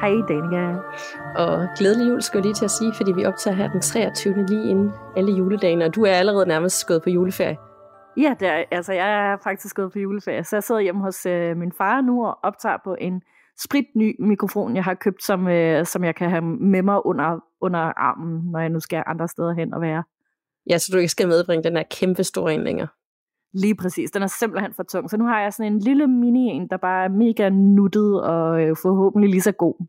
Hej Danika. Og glædelig jul skal jeg lige til at sige, fordi vi optager her den 23. lige inden alle juledagene, og du er allerede nærmest gået på juleferie. Ja, det er, altså jeg er faktisk gået på juleferie, så jeg sidder hjemme hos øh, min far nu og optager på en spritny mikrofon, jeg har købt, som, øh, som jeg kan have med mig under, under armen, når jeg nu skal andre steder hen og være. Ja, så du ikke skal medbringe den her kæmpe store en længere. Lige præcis. Den er simpelthen for tung. Så nu har jeg sådan en lille mini-en, der bare er mega nuttet og øh, forhåbentlig lige så god.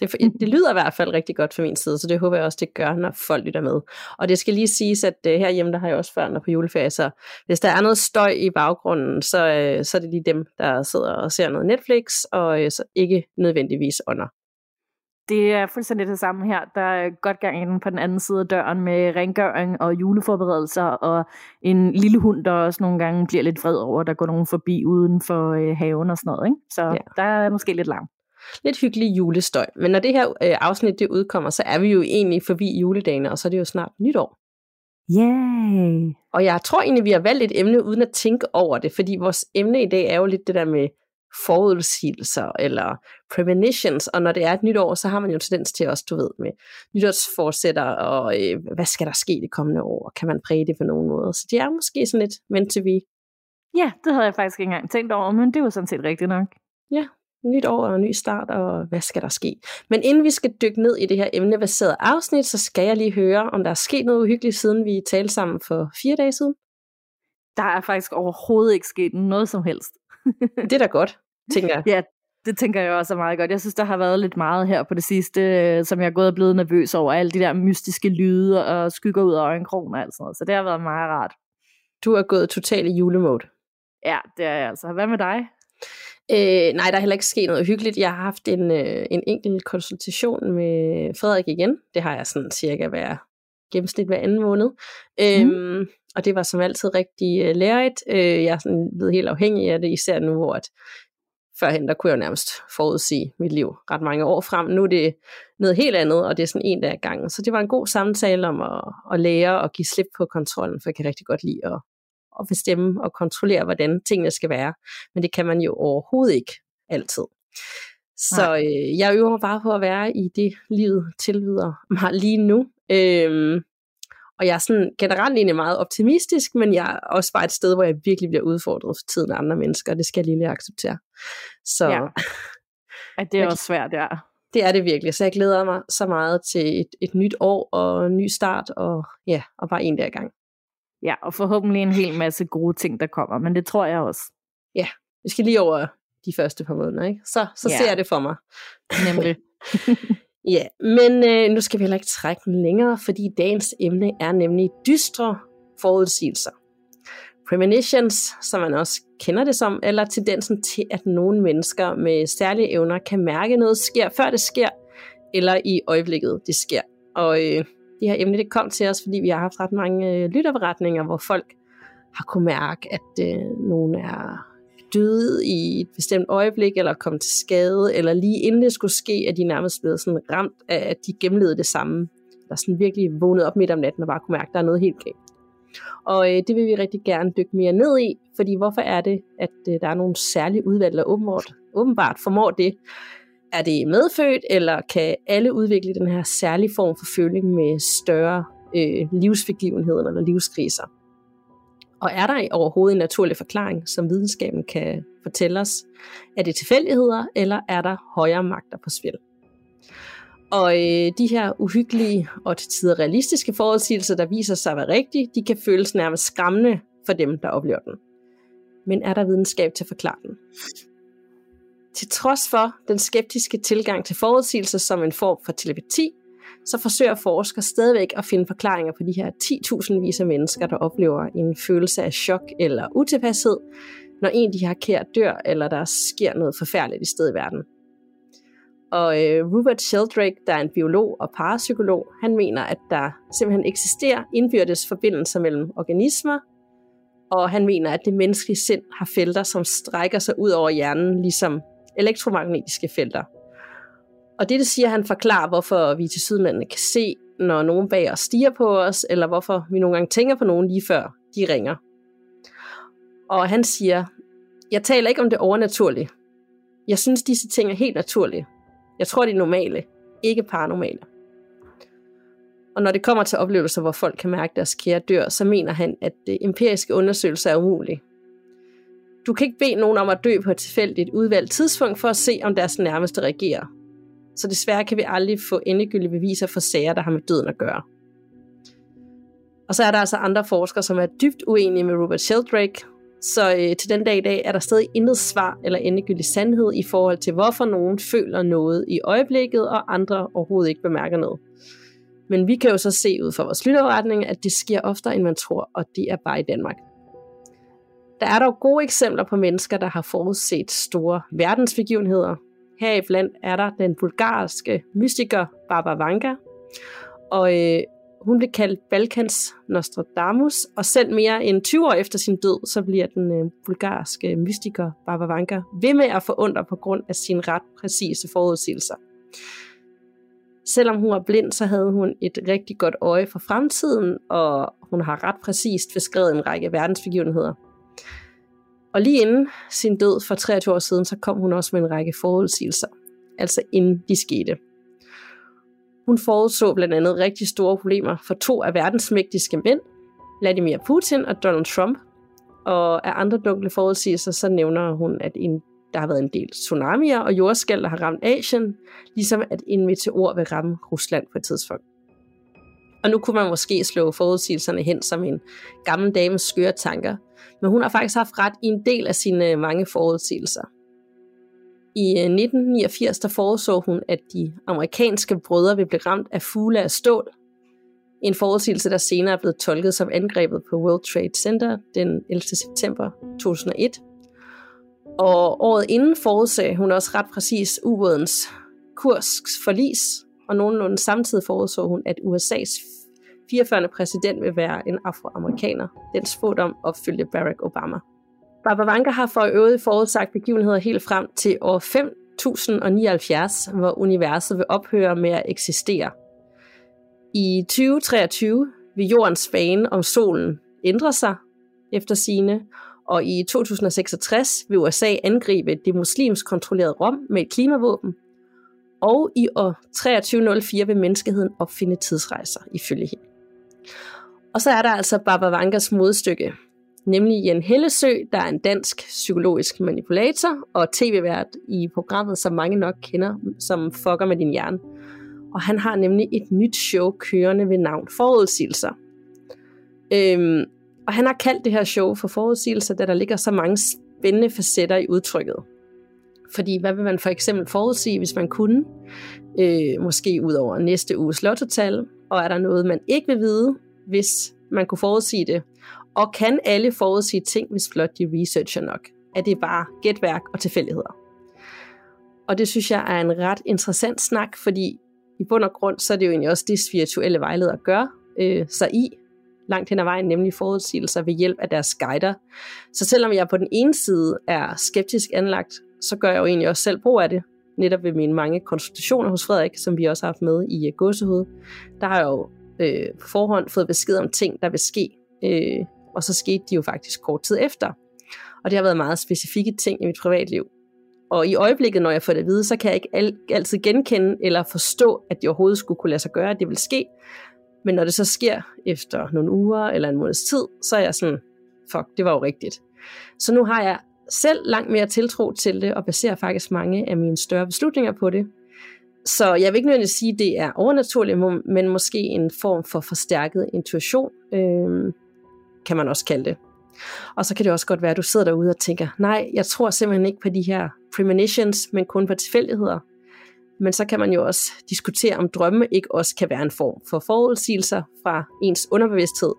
Det, det lyder i hvert fald rigtig godt fra min side, så det håber jeg også, det gør, når folk lytter med. Og det skal lige siges, at uh, herhjemme, der har jeg også børn på juleferie, så hvis der er noget støj i baggrunden, så, uh, så er det lige dem, der sidder og ser noget Netflix, og uh, så ikke nødvendigvis under. Det er fuldstændig det samme her. Der er godt gang inden på den anden side af døren med rengøring og juleforberedelser, og en lille hund, der også nogle gange bliver lidt vred over, der går nogen forbi uden for øh, haven og sådan noget. Ikke? Så ja. der er måske lidt langt. Lidt hyggelig julestøj. Men når det her øh, afsnit det udkommer, så er vi jo egentlig forbi juledagene, og så er det jo snart nytår. Yay! Og jeg tror egentlig, vi har valgt et emne uden at tænke over det, fordi vores emne i dag er jo lidt det der med forudsigelser eller premonitions, og når det er et nyt år, så har man jo tendens til også, du ved, med nytårsforsætter, og øh, hvad skal der ske det kommende år, kan man præge det på nogen måde. Så det er måske sådan lidt meant to be. Ja, det havde jeg faktisk ikke engang tænkt over, men det var sådan set rigtigt nok. Ja, nyt år og ny start, og hvad skal der ske? Men inden vi skal dykke ned i det her emnebaserede afsnit, så skal jeg lige høre, om der er sket noget uhyggeligt, siden vi talte sammen for fire dage siden. Der er faktisk overhovedet ikke sket noget som helst. det er da godt, tænker jeg. Ja, det tænker jeg også er meget godt. Jeg synes, der har været lidt meget her på det sidste, øh, som jeg er gået og blevet nervøs over. Alle de der mystiske lyde og skygger ud af øjenkrogen og alt sådan noget. Så det har været meget rart. Du er gået totalt i julemode. Ja, det er jeg altså. Hvad med dig? Øh, nej, der er heller ikke sket noget hyggeligt. Jeg har haft en, øh, en enkelt konsultation med Frederik igen. Det har jeg sådan cirka hver gennemsnit hver anden måned. Mm. Øhm, og det var som altid rigtig øh, lærerigt. Øh, jeg er sådan blevet helt afhængig af det, især nu, hvor at førhen, der kunne jeg jo nærmest forudsige mit liv ret mange år frem. Nu er det noget helt andet, og det er sådan en dag ad gangen. Så det var en god samtale om at, at lære og give slip på kontrollen, for jeg kan rigtig godt lide at, at bestemme og kontrollere, hvordan tingene skal være. Men det kan man jo overhovedet ikke altid. Så øh, jeg øver bare på at være i det, livet tilbyder mig lige nu. Øhm, og jeg er sådan generelt egentlig meget optimistisk, men jeg er også bare et sted, hvor jeg virkelig bliver udfordret for tiden af andre mennesker, og det skal jeg lige acceptere. Så, ja. At det er også svært, ja. Det er det virkelig, så jeg glæder mig så meget til et, et nyt år og en ny start, og ja, og bare en der gang. Ja, og forhåbentlig en hel masse gode ting, der kommer, men det tror jeg også. Ja, vi skal lige over de første par måneder, ikke? Så, så ja. ser jeg det for mig. Nemlig. Ja, men øh, nu skal vi heller ikke trække den længere, fordi dagens emne er nemlig dystre forudsigelser. Premonitions, som man også kender det som, eller tendensen til, at nogle mennesker med særlige evner kan mærke noget sker, før det sker, eller i øjeblikket det sker. Og øh, det her emne det kom til os, fordi vi har haft ret mange øh, lytterberetninger, hvor folk har kunne mærke, at øh, nogen er døde i et bestemt øjeblik, eller kom til skade, eller lige inden det skulle ske, at de nærmest blev sådan ramt af, at de gennemlevede det samme. Der sådan virkelig vågnede op midt om natten og bare kunne mærke, at der er noget helt galt. Og øh, det vil vi rigtig gerne dykke mere ned i, fordi hvorfor er det, at øh, der er nogle særlige udvalg, der åbenbart, åbenbart formår det? Er det medfødt, eller kan alle udvikle den her særlige form for føling med større øh, livsbegivenheder eller livskriser? Og er der overhovedet en naturlig forklaring, som videnskaben kan fortælle os? Er det tilfældigheder, eller er der højere magter på spil? Og øh, de her uhyggelige og til tider realistiske forudsigelser, der viser sig at være rigtige, de kan føles nærmest skræmmende for dem, der oplever den. Men er der videnskab til at forklare den? Til trods for den skeptiske tilgang til forudsigelser som en form for telepati, så forsøger forskere stadigvæk at finde forklaringer på de her 10.000 vis af mennesker, der oplever en følelse af chok eller utilpashed, når en de har kært dør, eller der sker noget forfærdeligt i stedet i verden. Og øh, Rupert Sheldrake, der er en biolog og parapsykolog, han mener, at der simpelthen eksisterer indbyrdes forbindelser mellem organismer, og han mener, at det menneskelige sind har felter, som strækker sig ud over hjernen, ligesom elektromagnetiske felter. Og det, det siger han forklarer, hvorfor vi til sydlandene kan se, når nogen bag os stiger på os, eller hvorfor vi nogle gange tænker på nogen lige før de ringer. Og han siger, jeg taler ikke om det overnaturlige. Jeg synes, disse ting er helt naturlige. Jeg tror, de er normale, ikke paranormale. Og når det kommer til oplevelser, hvor folk kan mærke, deres kære dør, så mener han, at det empiriske undersøgelser er umulige. Du kan ikke bede nogen om at dø på et tilfældigt udvalgt tidspunkt for at se, om deres nærmeste reagerer. Så desværre kan vi aldrig få endegyldige beviser for sager, der har med døden at gøre. Og så er der altså andre forskere, som er dybt uenige med Robert Sheldrake, så øh, til den dag i dag er der stadig intet svar eller endegyldig sandhed i forhold til, hvorfor nogen føler noget i øjeblikket, og andre overhovedet ikke bemærker noget. Men vi kan jo så se ud fra vores lytterretning, at det sker oftere, end man tror, og det er bare i Danmark. Der er dog gode eksempler på mennesker, der har forudset store verdensbegivenheder. Heriblandt er der den bulgarske mystiker Baba Vanga, og øh, hun blev kaldt Balkans Nostradamus, og selv mere end 20 år efter sin død, så bliver den øh, bulgarske mystiker Baba Vanga ved med at forundre på grund af sine ret præcise forudsigelser. Selvom hun var blind, så havde hun et rigtig godt øje for fremtiden, og hun har ret præcist beskrevet en række verdensbegivenheder. Og lige inden sin død for 23 år siden, så kom hun også med en række forudsigelser, altså inden de skete. Hun forudså blandt andet rigtig store problemer for to af verdens mægtigste mænd, Vladimir Putin og Donald Trump. Og af andre dunkle forudsigelser, så nævner hun, at en, der har været en del tsunamier og jordskæld, der har ramt Asien, ligesom at en meteor vil ramme Rusland på et tidspunkt. Og nu kunne man måske slå forudsigelserne hen som en gammel dames skøre tanker, men hun har faktisk haft ret i en del af sine øh, mange forudsigelser. I øh, 1989 der foreså hun, at de amerikanske brødre ville blive ramt af fugle af stål. En forudsigelse, der senere er blevet tolket som angrebet på World Trade Center den 11. september 2001. Og året inden forudsagde hun også ret præcis ubådens kurs forlis, og nogenlunde samtidig forudså hun, at USA's 44. præsident vil være en afroamerikaner. Den spådom opfyldte Barack Obama. Barbara Vanga har for øvrigt forudsagt begivenheder helt frem til år 5079, hvor universet vil ophøre med at eksistere. I 2023 vil jordens bane om solen ændre sig efter sine, og i 2066 vil USA angribe det muslimsk kontrollerede Rom med et klimavåben, og i år 2304 vil menneskeheden opfinde tidsrejser, ifølge hende. Og så er der altså Baba Vangas modstykke, nemlig Jan Hellesø, der er en dansk psykologisk manipulator og tv-vært i programmet, som mange nok kender, som fucker med din hjerne. Og han har nemlig et nyt show kørende ved navn Forudsigelser. Øhm, og han har kaldt det her show for forudsigelser, da der ligger så mange spændende facetter i udtrykket. Fordi hvad vil man for eksempel forudsige, hvis man kunne? Øh, måske ud over næste uges lottotal. Og er der noget, man ikke vil vide, hvis man kunne forudsige det? Og kan alle forudsige ting, hvis blot de researcher nok? Er det bare gætværk og tilfældigheder? Og det synes jeg er en ret interessant snak, fordi i bund og grund, så er det jo egentlig også det, spirituelle vejledere gør øh, sig i, langt hen ad vejen, nemlig forudsigelser ved hjælp af deres guider. Så selvom jeg på den ene side er skeptisk anlagt, så gør jeg jo egentlig også selv brug af det, netop ved mine mange konsultationer hos Frederik, som vi også har haft med i øh, Gåsehud. Der har jeg jo øh, på forhånd fået besked om ting, der vil ske øh, og så skete de jo faktisk kort tid efter. Og det har været meget specifikke ting i mit privatliv. Og i øjeblikket, når jeg får det at vide, så kan jeg ikke al- altid genkende eller forstå, at det overhovedet skulle kunne lade sig gøre, at det vil ske. Men når det så sker efter nogle uger eller en måneds tid, så er jeg sådan, fuck, det var jo rigtigt. Så nu har jeg selv langt mere tiltro til det, og baserer faktisk mange af mine større beslutninger på det. Så jeg vil ikke nødvendigvis sige, at det er overnaturligt, men måske en form for forstærket intuition. Øh, kan man også kalde det. Og så kan det også godt være, at du sidder derude og tænker, nej, jeg tror simpelthen ikke på de her premonitions, men kun på tilfældigheder. Men så kan man jo også diskutere, om drømme ikke også kan være en form for forudsigelser fra ens underbevidsthed.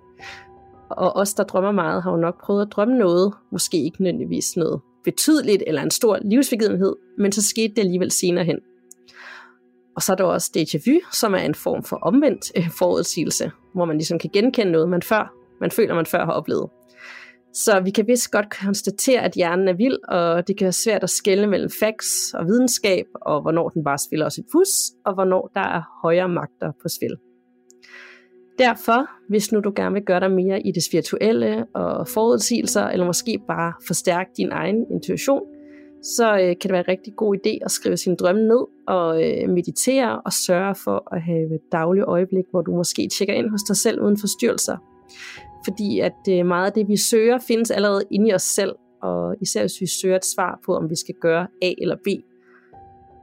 Og os, der drømmer meget, har jo nok prøvet at drømme noget, måske ikke nødvendigvis noget betydeligt eller en stor livsbegivenhed, men så skete det alligevel senere hen. Og så er der også déjà vu, som er en form for omvendt øh, forudsigelse, hvor man ligesom kan genkende noget, man før, man føler, man før har oplevet. Så vi kan vist godt konstatere, at hjernen er vild, og det kan være svært at skelne mellem facts og videnskab, og hvornår den bare spiller os et pus, og hvornår der er højere magter på spil. Derfor, hvis nu du gerne vil gøre dig mere i det spirituelle og forudsigelser, eller måske bare forstærke din egen intuition, så øh, kan det være en rigtig god idé at skrive sin drømme ned og øh, meditere og sørge for at have et dagligt øjeblik, hvor du måske tjekker ind hos dig selv uden forstyrrelser. Fordi at øh, meget af det, vi søger, findes allerede inde i os selv, og især hvis vi søger et svar på, om vi skal gøre A eller B.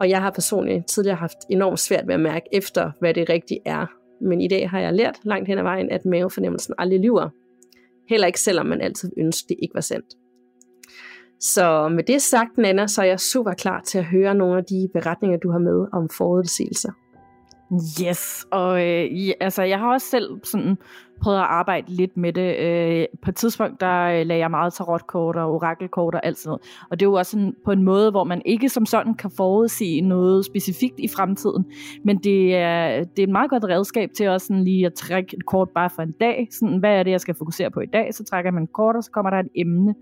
Og jeg har personligt tidligere haft enormt svært ved at mærke efter, hvad det rigtigt er. Men i dag har jeg lært langt hen ad vejen, at mavefornemmelsen aldrig lyver. Heller ikke selvom man altid ønsker, det ikke var sandt. Så med det sagt, Nana, så er jeg super klar til at høre nogle af de beretninger, du har med om forudsigelser. Yes, og øh, ja, altså jeg har også selv sådan prøvet at arbejde lidt med det. Øh, på et tidspunkt, der øh, lagde jeg meget tarotkort og orakelkort og alt sådan noget. Og det er jo også sådan, på en måde, hvor man ikke som sådan kan forudsige noget specifikt i fremtiden. Men det er, det er et meget godt redskab til også sådan lige at trække et kort bare for en dag. Sådan, hvad er det, jeg skal fokusere på i dag? Så trækker man et kort, og så kommer der et emne.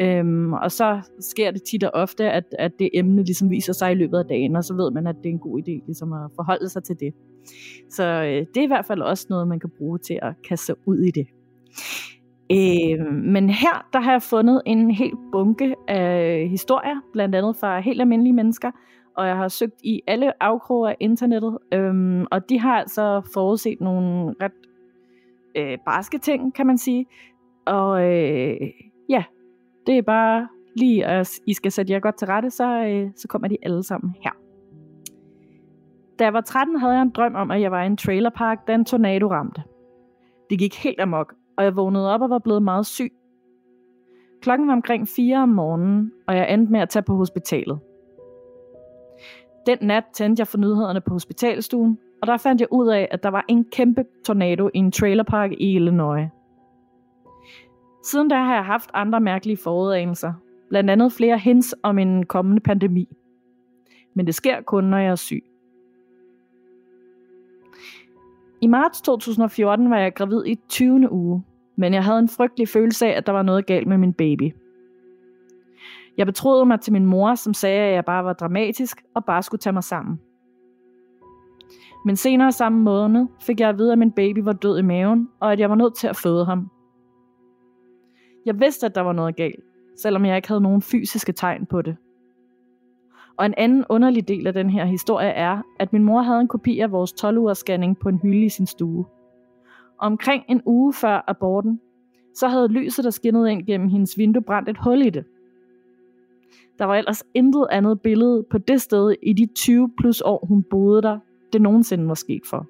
Øhm, og så sker det tit og ofte, at, at det emne ligesom viser sig i løbet af dagen, og så ved man, at det er en god idé ligesom at forholde sig til det. Så øh, det er i hvert fald også noget, man kan bruge til at kaste sig ud i det. Øh, men her der har jeg fundet en helt bunke af historier, blandt andet fra helt almindelige mennesker, og jeg har søgt i alle afkroge af internettet, øhm, og de har altså forudset nogle ret øh, barske ting, kan man sige. Og øh, ja, det er bare lige, at I skal sætte jer godt til rette, så, øh, så kommer de alle sammen her. Da jeg var 13, havde jeg en drøm om, at jeg var i en trailerpark, da en tornado ramte. Det gik helt amok, og jeg vågnede op og var blevet meget syg. Klokken var omkring 4 om morgenen, og jeg endte med at tage på hospitalet. Den nat tændte jeg for nyhederne på hospitalstuen, og der fandt jeg ud af, at der var en kæmpe tornado i en trailerpark i Illinois. Siden da har jeg haft andre mærkelige forudanelser, blandt andet flere hints om en kommende pandemi. Men det sker kun, når jeg er syg. I marts 2014 var jeg gravid i 20. uge, men jeg havde en frygtelig følelse af, at der var noget galt med min baby. Jeg betroede mig til min mor, som sagde, at jeg bare var dramatisk og bare skulle tage mig sammen. Men senere samme måned fik jeg at vide, at min baby var død i maven, og at jeg var nødt til at føde ham. Jeg vidste, at der var noget galt, selvom jeg ikke havde nogen fysiske tegn på det. Og en anden underlig del af den her historie er, at min mor havde en kopi af vores 12-ugers scanning på en hylde i sin stue. Og omkring en uge før aborten, så havde lyset, der skinnede ind gennem hendes vindue, brændt et hul i det. Der var ellers intet andet billede på det sted i de 20 plus år, hun boede der, det nogensinde var sket for.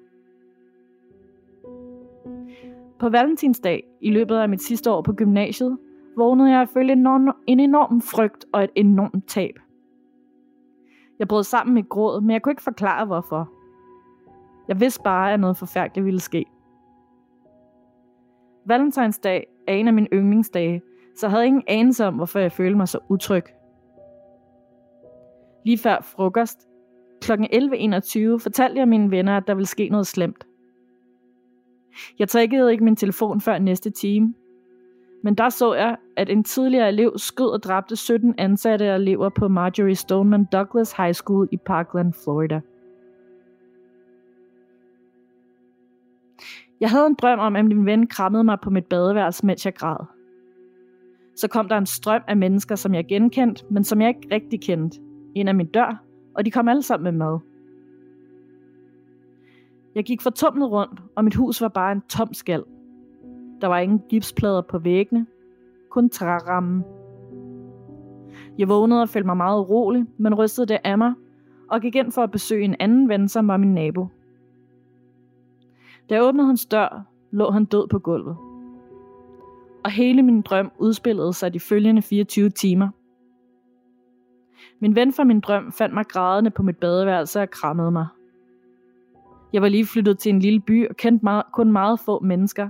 På valentinsdag, i løbet af mit sidste år på gymnasiet, vågnede jeg følte en enorm, frygt og et enormt tab. Jeg brød sammen i gråd, men jeg kunne ikke forklare hvorfor. Jeg vidste bare, at noget forfærdeligt ville ske. Valentinsdag er en af mine yndlingsdage, så jeg havde ingen anelse om, hvorfor jeg følte mig så utryg. Lige før frokost, kl. 11.21, fortalte jeg mine venner, at der ville ske noget slemt. Jeg trækkede ikke min telefon før næste time. Men der så jeg, at en tidligere elev skød og dræbte 17 ansatte og elever på Marjorie Stoneman Douglas High School i Parkland, Florida. Jeg havde en drøm om, at min ven krammede mig på mit badeværelse, mens jeg græd. Så kom der en strøm af mennesker, som jeg genkendte, men som jeg ikke rigtig kendte, ind af min dør, og de kom alle sammen med mad. Jeg gik fortumlet rundt, og mit hus var bare en tom skal. Der var ingen gipsplader på væggene, kun trærammen. Jeg vågnede og følte mig meget urolig, men rystede det af mig, og gik ind for at besøge en anden ven, som var min nabo. Da jeg åbnede hans dør, lå han død på gulvet. Og hele min drøm udspillede sig de følgende 24 timer. Min ven fra min drøm fandt mig grædende på mit badeværelse og krammede mig. Jeg var lige flyttet til en lille by og kendte meget, kun meget få mennesker,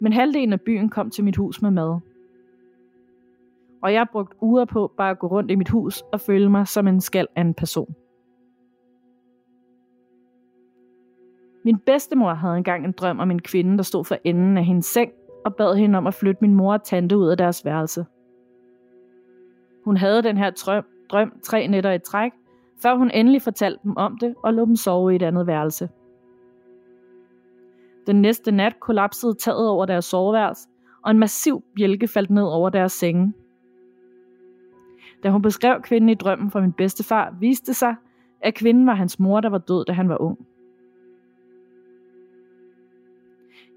men halvdelen af byen kom til mit hus med mad. Og jeg brugte uger på bare at gå rundt i mit hus og føle mig som en skal af en person. Min bedstemor havde engang en drøm om en kvinde, der stod for enden af hendes seng og bad hende om at flytte min mor og tante ud af deres værelse. Hun havde den her drøm, drøm tre nætter i træk, før hun endelig fortalte dem om det og lå dem sove i et andet værelse. Den næste nat kollapsede taget over deres soveværelse, og en massiv bjælke faldt ned over deres senge. Da hun beskrev kvinden i drømmen fra min bedstefar, viste det sig, at kvinden var hans mor, der var død, da han var ung.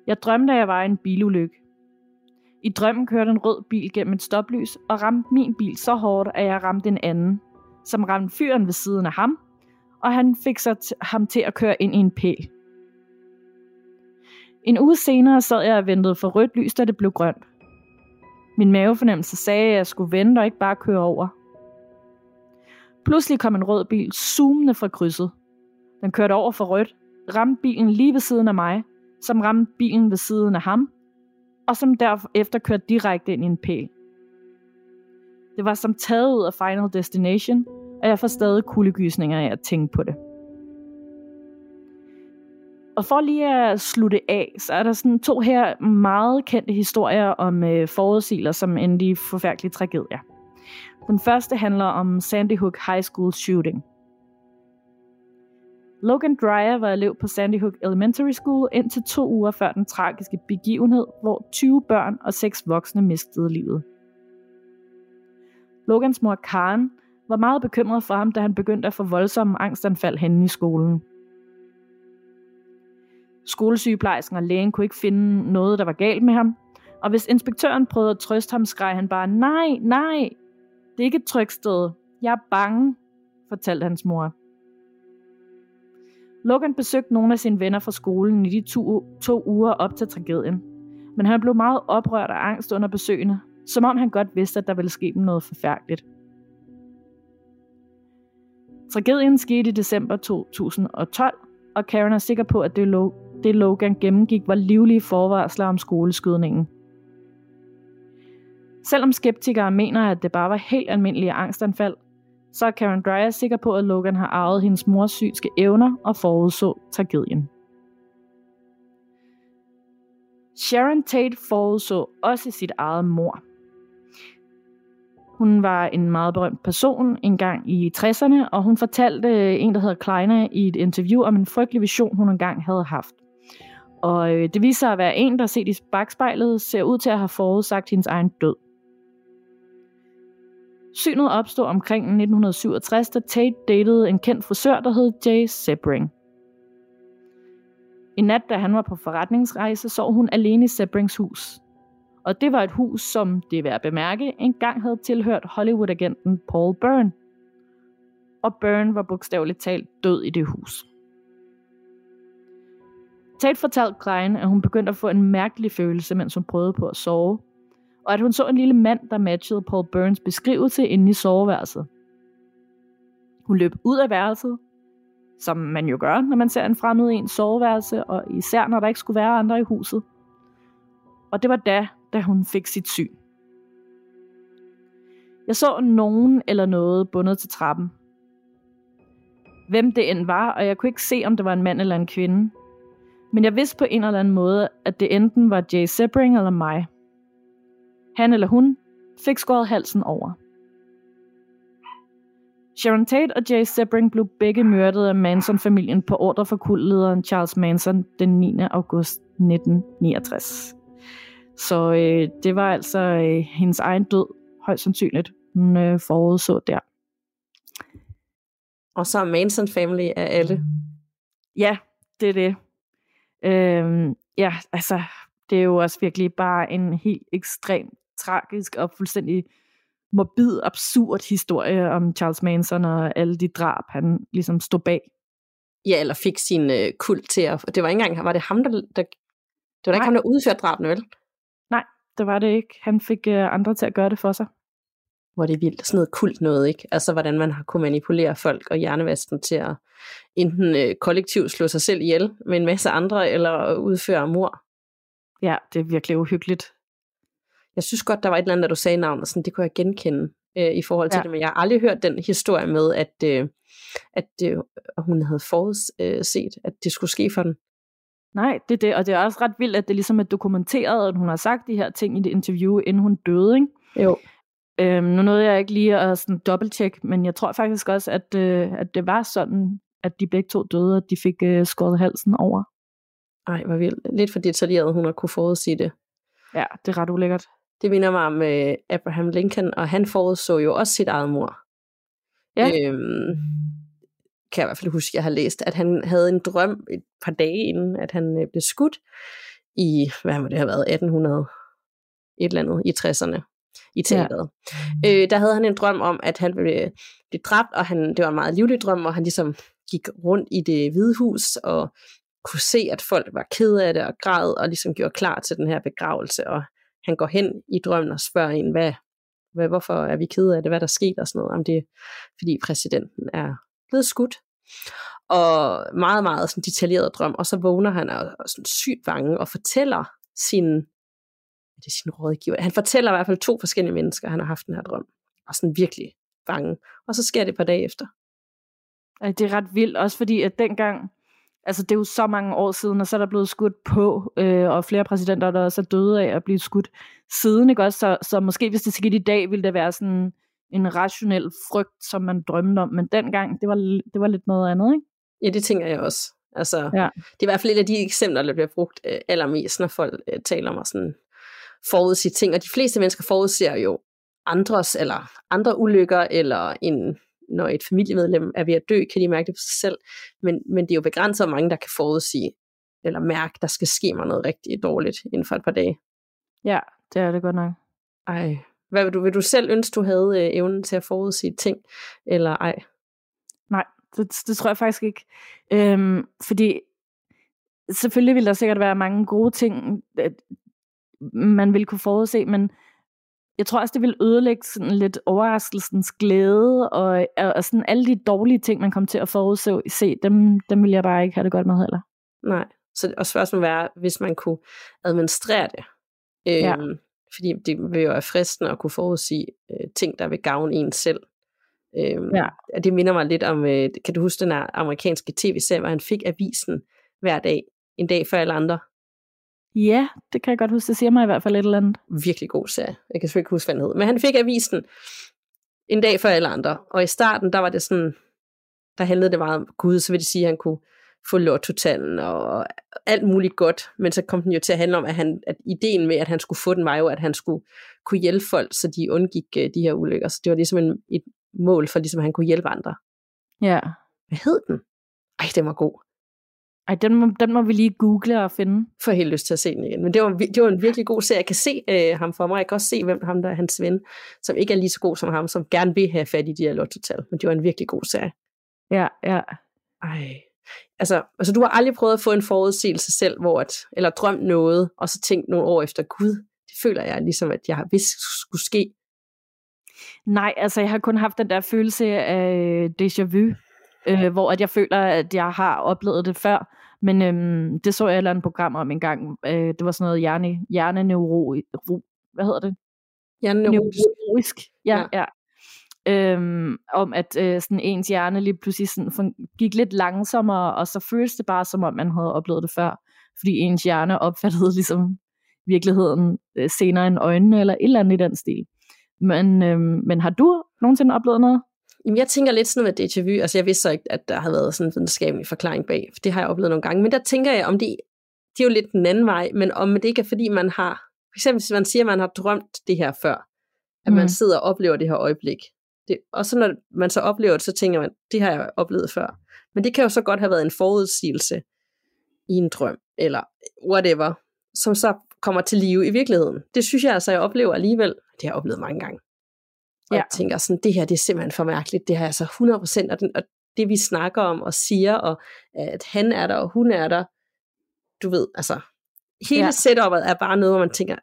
Jeg drømte, at jeg var i en bilulykke. I drømmen kørte en rød bil gennem et stoplys og ramte min bil så hårdt, at jeg ramte en anden, som ramte fyren ved siden af ham, og han fik så t- ham til at køre ind i en pæl. En uge senere sad jeg og ventede for rødt lys, da det blev grønt. Min mavefornemmelse sagde, at jeg skulle vente og ikke bare køre over. Pludselig kom en rød bil zoomende fra krydset. Den kørte over for rødt, ramte bilen lige ved siden af mig, som ramte bilen ved siden af ham, og som derefter kørte direkte ind i en pæl. Det var som taget ud af Final Destination, og jeg får stadig kuldegysninger af at tænke på det. Og for lige at slutte af, så er der sådan to her meget kendte historier om øh, forudsigelser, som endte i forfærdelige tragedier. Den første handler om Sandy Hook High School shooting. Logan Dreyer var elev på Sandy Hook Elementary School indtil to uger før den tragiske begivenhed, hvor 20 børn og 6 voksne mistede livet. Logans mor Karen var meget bekymret for ham, da han begyndte at få voldsomme angstanfald henne i skolen. Skolesygeplejersken og lægen kunne ikke finde noget, der var galt med ham, og hvis inspektøren prøvede at trøste ham, skreg han bare, nej, nej, det er ikke et tryksted. sted. Jeg er bange, fortalte hans mor. Logan besøgte nogle af sine venner fra skolen i de to, to uger op til tragedien. Men han blev meget oprørt af angst under besøgene, som om han godt vidste, at der ville ske dem noget forfærdeligt. Tragedien skete i december 2012, og Karen er sikker på, at det, det Logan gennemgik var livlige forvarsler om skoleskydningen. Selvom skeptikere mener, at det bare var helt almindelige angstanfald, så er Karen Dreyer sikker på, at Logan har arvet hendes mors synske evner og forudså tragedien. Sharon Tate forudså også sit eget mor. Hun var en meget berømt person engang i 60'erne, og hun fortalte en, der hedder Kleiner, i et interview om en frygtelig vision, hun engang havde haft. Og øh, det viser sig at være en, der set i bagspejlet, ser ud til at have forudsagt hendes egen død. Synet opstod omkring 1967, da Tate datede en kendt frisør, der hed Jay Sebring. En nat, da han var på forretningsrejse, sov hun alene i Sebrings hus. Og det var et hus, som, det er værd at bemærke, engang havde tilhørt Hollywood-agenten Paul Byrne. Og Byrne var bogstaveligt talt død i det hus. Tate fortalte Klein, at hun begyndte at få en mærkelig følelse, mens hun prøvede på at sove, og at hun så en lille mand, der matchede Paul Burns beskrivelse inde i soveværelset. Hun løb ud af værelset, som man jo gør, når man ser en fremmed i en soveværelse, og især når der ikke skulle være andre i huset. Og det var da, da hun fik sit syn. Jeg så nogen eller noget bundet til trappen. Hvem det end var, og jeg kunne ikke se, om det var en mand eller en kvinde. Men jeg vidste på en eller anden måde, at det enten var Jay Sebring eller mig – han eller hun, fik skåret halsen over. Sharon Tate og Jay Sebring blev begge myrdet af Manson-familien på ordre fra kultlederen Charles Manson den 9. august 1969. Så øh, det var altså øh, hendes egen død, højst sandsynligt, hun øh, forudså der. Og så Manson Family af alle. Ja, det er det. Øhm, ja, altså, det er jo også virkelig bare en helt ekstrem tragisk og fuldstændig morbid, absurd historie om Charles Manson og alle de drab, han ligesom stod bag. Ja, eller fik sin øh, kult til at... Det var ikke engang, var det ham, der... der det var da ikke ham, der udførte drabene, vel? Nej, det var det ikke. Han fik øh, andre til at gøre det for sig. Hvor det er vildt. Sådan noget kult noget, ikke? Altså, hvordan man har kunne manipulere folk og hjernevasten til at enten øh, kollektivt slå sig selv ihjel med en masse andre, eller udføre mor. Ja, det er virkelig uhyggeligt jeg synes godt, der var et eller andet, der du sagde navn, og sådan, det kunne jeg genkende øh, i forhold til ja. det, men jeg har aldrig hørt den historie med, at, øh, at øh, hun havde forudset, at det skulle ske for den. Nej, det er det, og det er også ret vildt, at det ligesom er dokumenteret, at hun har sagt de her ting i det interview, inden hun døde, ikke? Jo. Øhm, nu nåede jeg ikke lige at sådan dobbelttjekke, men jeg tror faktisk også, at, øh, at det var sådan, at de begge to døde, at de fik øh, skåret halsen over. Ej, hvor vildt. Lidt for detaljeret, hun har kunne forudsige det. Ja, det er ret ulækkert. Det minder mig om øh, Abraham Lincoln, og han forudså jo også sit eget mor. Ja. Øhm, kan jeg i hvert fald huske, jeg har læst, at han havde en drøm et par dage inden, at han øh, blev skudt i, hvad må det have været, 1800 et eller andet, i 60'erne i teateret. Ja. Øh, der havde han en drøm om, at han ville blive dræbt, og han, det var en meget livlig drøm, hvor han ligesom gik rundt i det hvide hus, og kunne se, at folk var kede af det og græd, og ligesom gjorde klar til den her begravelse, og han går hen i drømmen og spørger en, hvad, hvad, hvorfor er vi kede af det, hvad der skete og sådan noget, om det er, fordi præsidenten er blevet skudt. Og meget, meget sådan detaljeret drøm, og så vågner han og, og sådan sygt bange og fortæller sin, det er sin rådgiver, han fortæller i hvert fald to forskellige mennesker, han har haft den her drøm, og sådan virkelig bange. Og så sker det et par dage efter. Det er ret vildt, også fordi at dengang, altså det er jo så mange år siden, og så er der blevet skudt på, øh, og flere præsidenter, der også er døde af at blive skudt siden, ikke også? Så, så måske hvis det skete i dag, ville det være sådan en rationel frygt, som man drømte om, men dengang, det var, det var lidt noget andet, ikke? Ja, det tænker jeg også. Altså, Ja. Det er i hvert fald et af de eksempler, der bliver brugt øh, allermest, når folk øh, taler om at sådan forudsige ting. Og de fleste mennesker forudser jo andres, eller andre ulykker, eller en, når et familiemedlem er ved at dø, kan de mærke det på sig selv. Men, men det er jo begrænset, hvor mange der kan forudsige, eller mærke, der skal ske mig noget rigtig dårligt inden for et par dage. Ja, det er det godt nok. Ej, hvad vil du, vil du selv ønske, du havde øh, evnen til at forudsige ting, eller ej? Nej, det, det tror jeg faktisk ikke. Øhm, fordi selvfølgelig vil der sikkert være mange gode ting, man vil kunne forudse, men jeg tror også, det vil ødelægge sådan lidt overraskelsens glæde, og, og sådan alle de dårlige ting, man kommer til at forudse, se, dem, dem vil jeg bare ikke have det godt med heller. Nej. Så, og spørgsmålet være, hvis man kunne administrere det. Øhm, Ja. Fordi det vil jo være fristende at kunne forudsige øh, ting, der vil gavne en selv. Øhm, Ja. og Det minder mig lidt om, øh, kan du huske den her amerikanske tv-serie, hvor han fik avisen hver dag, en dag før alle andre. Ja, det kan jeg godt huske. Det siger mig i hvert fald et eller andet. Virkelig god serie. Jeg kan selvfølgelig ikke huske, hvad den hed. Men han fik avisen en dag før alle andre. Og i starten, der var det sådan, der handlede det meget om Gud, så vil det sige, at han kunne få lottotallen og alt muligt godt. Men så kom den jo til at handle om, at, han, at ideen med, at han skulle få den, var jo, at han skulle kunne hjælpe folk, så de undgik uh, de her ulykker. Så det var ligesom en, et mål for, ligesom at han kunne hjælpe andre. Ja. Hvad hed den? Ej, den var god. Ej, den må, den må vi lige google og finde. får helt lyst til at se den igen. Men det var, det var en virkelig god serie. Jeg kan se øh, ham for mig. Jeg kan også se, hvem ham der er hans ven, som ikke er lige så god som ham, som gerne vil have fat i de her lottotal. Men det var en virkelig god serie. Ja, ja. Ej. Altså, altså, du har aldrig prøvet at få en forudsigelse selv, hvor at, eller drømt noget, og så tænkt nogle år efter, gud, det føler jeg ligesom, at jeg har vidst skulle ske. Nej, altså jeg har kun haft den der følelse af øh, déjà vu, øh, hvor at jeg føler, at jeg har oplevet det før. Men øhm, det så jeg et eller andet program om en gang. Øh, det var sådan noget hjerne, hjerneneuro... ro- Hvad hedder det? Hjerneneurotisk. Neurologisk. Ja, Ja. ja. Øhm, om at øh, sådan ens hjerne lige pludselig sådan gik lidt langsommere, og så føles det bare som om, man havde oplevet det før. Fordi ens hjerne opfattede ligesom virkeligheden øh, senere end øjnene, eller et eller andet i den stil. Men, øhm, men har du nogensinde oplevet noget? Jamen, jeg tænker lidt sådan med déjà vu. Altså, jeg vidste så ikke, at der har været sådan en videnskabelig forklaring bag, for det har jeg oplevet nogle gange. Men der tænker jeg, om det, det er jo lidt den anden vej, men om det ikke er, fordi man har, for eksempel hvis man siger, at man har drømt det her før, at man Mm. sidder og oplever det her øjeblik. Det, og så når man så oplever det, så tænker man, det har jeg oplevet før. Men det kan jo så godt have været en forudsigelse i en drøm, eller whatever, som så kommer til live i virkeligheden. Det synes jeg altså, jeg oplever alligevel. Det har jeg oplevet mange gange. Og Ja. jeg tænker sådan, det her det er simpelthen for mærkeligt. Det har jeg så 100%, og, den, og det vi snakker om og siger, og at han er der, og hun er der, du ved, altså, hele ja. setupet er bare noget, hvor man tænker,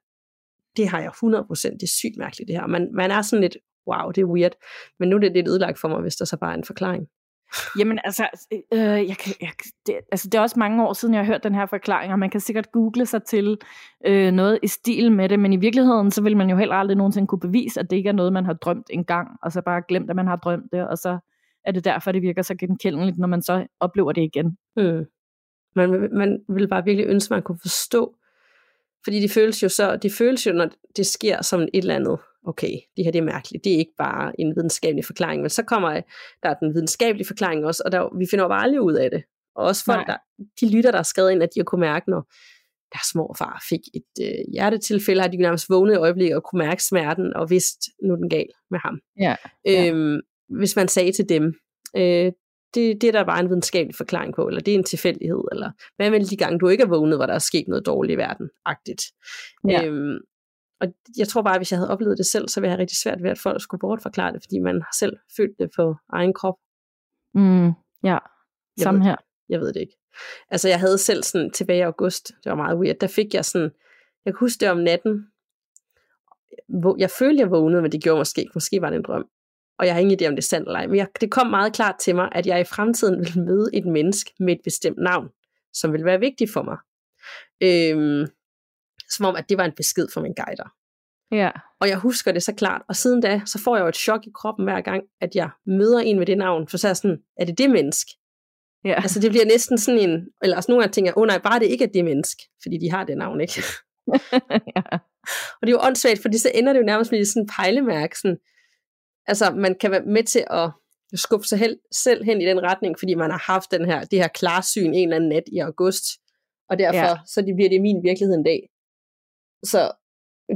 det har jeg 100%, det er sygt mærkeligt det her. Man, man er sådan lidt, wow, det er weird, men nu er det lidt ødelagt for mig, hvis der så bare er en forklaring. Jamen altså, øh, øh, jeg kan, jeg, det, altså, det er også mange år siden, jeg har hørt den her forklaring, og man kan sikkert google sig til øh, noget i stil med det, men i virkeligheden, så vil man jo heller aldrig nogensinde kunne bevise, at det ikke er noget, man har drømt engang, og så bare glemt, at man har drømt det, og så er det derfor, det virker så genkendeligt, når man så oplever det igen. Mm. Man, man vil bare virkelig ønske, at man kunne forstå, fordi de føles jo så, de føles jo, når det sker som et eller andet, okay, det her det er mærkeligt, det er ikke bare en videnskabelig forklaring, men så kommer der den videnskabelige forklaring også, og der, vi finder bare aldrig ud af det. Og også folk, der, de lytter, der er skrevet ind, at de har kunne mærke, når deres morfar fik et øh, hjertetilfælde, har de nærmest vågnet i øjeblikket og kunne mærke smerten, og vidst, nu er den gal med ham. Ja. Øhm, hvis man sagde til dem, øh, det, det er der bare en videnskabelig forklaring på, eller det er en tilfældighed, eller hvad med de gange, du ikke er vågnet, hvor der er sket noget dårligt i verden, agtigt. Ja. Øhm, og jeg tror bare, at hvis jeg havde oplevet det selv, så ville jeg have rigtig svært ved, at folk skulle bortforklare det, fordi man har selv følt det på egen krop. Mm, ja, samme her. Jeg ved det ikke. Altså jeg havde selv sådan tilbage i august, det var meget weird, der fik jeg sådan, jeg kan huske det om natten, hvor jeg følte, jeg vågnede, men det gjorde måske ikke, måske var det en drøm. Og jeg har ingen idé, om det er sandt eller ej, men jeg, det kom meget klart til mig, at jeg i fremtiden vil møde et menneske med et bestemt navn, som vil være vigtigt for mig. Øhm, som om, at det var en besked fra min guider. Ja. Og jeg husker det så klart, og siden da, så får jeg jo et chok i kroppen hver gang, at jeg møder en med det navn, for så er jeg sådan, er det det menneske? Ja. Altså det bliver næsten sådan en, eller altså nogle gange tænker jeg, åh oh, nej, bare det ikke er det menneske, fordi de har det navn, ikke? ja. Og det er jo åndssvagt, fordi så ender det jo nærmest med sådan en pejlemærke, sådan, altså man kan være med til at skubbe sig hel, selv hen i den retning, fordi man har haft den her, det her klarsyn en eller anden nat i august, og derfor ja. så det bliver det min virkelighed en dag. Så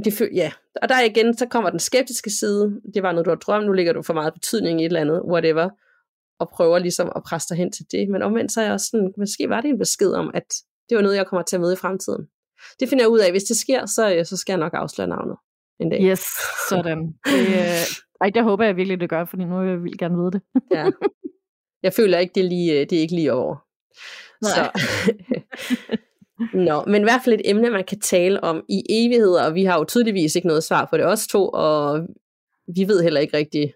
det, ja, og der igen, så kommer den skeptiske side, det var noget, du har drømt, nu ligger du for meget betydning i et eller andet, whatever, og prøver ligesom at presse dig hen til det. Men omvendt så er jeg også sådan, måske var det en besked om, at det var noget, jeg kommer til at møde i fremtiden. Det finder jeg ud af. Hvis det sker, så, øh, så skal jeg nok afsløre navnet en dag. Yes, sådan. Det, øh, ej, det håber jeg virkelig, det gør, fordi nu vil jeg vil gerne vide det. ja. Jeg føler ikke, det er, lige, øh, det er ikke lige over. Nej. Så. Nå, men i hvert fald et emne, man kan tale om i evigheder, og vi har jo tydeligvis ikke noget svar på det også to, og vi ved heller ikke rigtig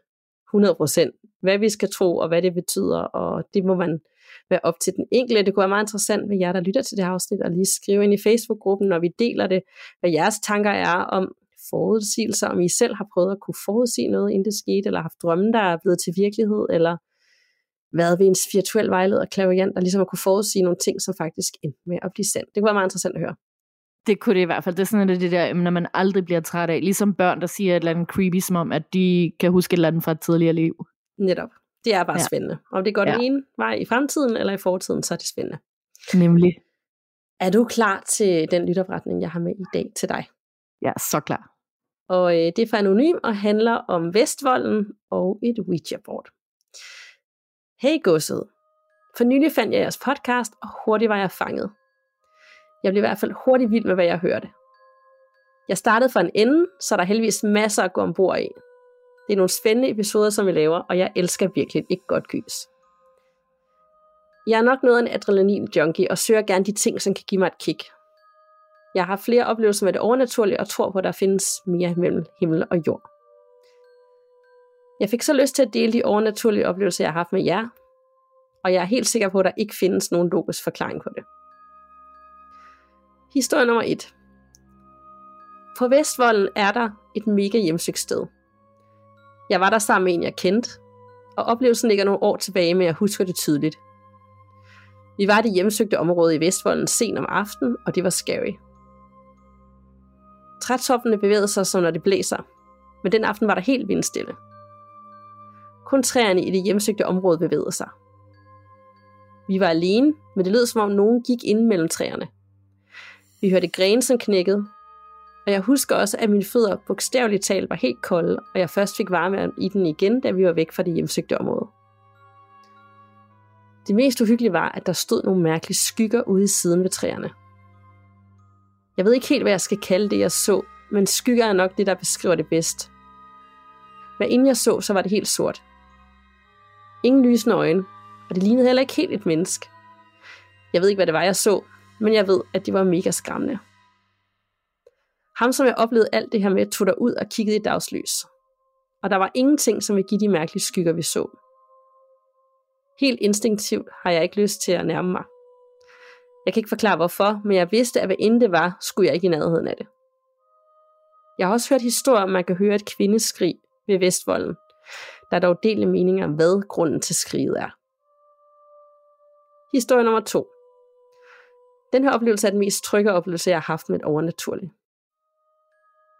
100% hvad vi skal tro, og hvad det betyder, og det må man være op til den enkelte. Det kunne være meget interessant med jer, der lytter til det her afsnit, og lige skrive ind i Facebook-gruppen, når vi deler det, hvad jeres tanker er om forudsigelser, om I selv har prøvet at kunne forudsige noget, inden det skete, eller haft drømme, der er blevet til virkelighed, eller været ved en virtuel vejleder, klaviant, der ligesom at kunne forudsige nogle ting, som faktisk endte med at blive sandt. Det kunne være meget interessant at høre. Det kunne det i hvert fald. Det er sådan, at det der når man aldrig bliver træt af. Ligesom børn, der siger et eller andet creepy, som om, at de kan huske et eller andet fra et tidligere liv. Netop. Det er bare ja. spændende. Om det går ja. den ene vej i fremtiden eller i fortiden, så er det spændende. Nemlig. Er du klar til den lytopretning, jeg har med i dag til dig? Ja, så klar. Og øh, det er for anonym og handler om Vestvolden og et Ouija-board. Hey godset. For nylig fandt jeg jeres podcast, og hurtigt var jeg fanget. Jeg blev i hvert fald hurtigt vild med, hvad jeg hørte. Jeg startede fra en ende, så der er heldigvis masser at gå ombord i. Det er nogle spændende episoder, som vi laver, og jeg elsker virkelig ikke godt gys. Jeg er nok noget af en adrenalin-junkie og søger gerne de ting, som kan give mig et kick. Jeg har flere oplevelser med det overnaturlige og tror på, at der findes mere mellem himmel og jord. Jeg fik så lyst til at dele de overnaturlige oplevelser, jeg har haft med jer, og jeg er helt sikker på, at der ikke findes nogen logisk forklaring på det. Historie nummer 1. På Vestvolden er der et mega hjemsøgt sted. Jeg var der sammen med en, jeg kendte, og oplevelsen ligger nogle år tilbage, men jeg husker det tydeligt. Vi var i det hjemsøgte område i Vestvolden sent om aftenen, og det var scary. Trætoppene bevægede sig, som når det blæser, men den aften var der helt vindstille. Kun træerne i det hjemsøgte område bevægede sig. Vi var alene, men det lød som om nogen gik ind mellem træerne. Vi hørte grene, som knækkede, og jeg husker også, at mine fødder bogstaveligt talt var helt kolde, og jeg først fik varme i den igen, da vi var væk fra det hjemsøgte område. Det mest uhyggelige var, at der stod nogle mærkelige skygger ude i siden ved træerne. Jeg ved ikke helt, hvad jeg skal kalde det, jeg så, men skygger er nok det, der beskriver det bedst. Hvad inden jeg så, så var det helt sort. Ingen lysende øjne, og det lignede heller ikke helt et menneske. Jeg ved ikke, hvad det var, jeg så, men jeg ved, at de var mega skræmmende. Ham, som jeg oplevede alt det her med, tog der ud og kiggede i dagslys. Og der var ingenting, som ville give de mærkelige skygger, vi så. Helt instinktivt har jeg ikke lyst til at nærme mig. Jeg kan ikke forklare hvorfor, men jeg vidste, at hvad end det var, skulle jeg ikke i nærheden af det. Jeg har også hørt historier om, at man kan høre et kvindeskrig ved Vestvolden. Der er dog delte meninger om, hvad grunden til skriget er. Historie nummer to. Den her oplevelse er den mest trygge oplevelse, jeg har haft med et overnaturligt.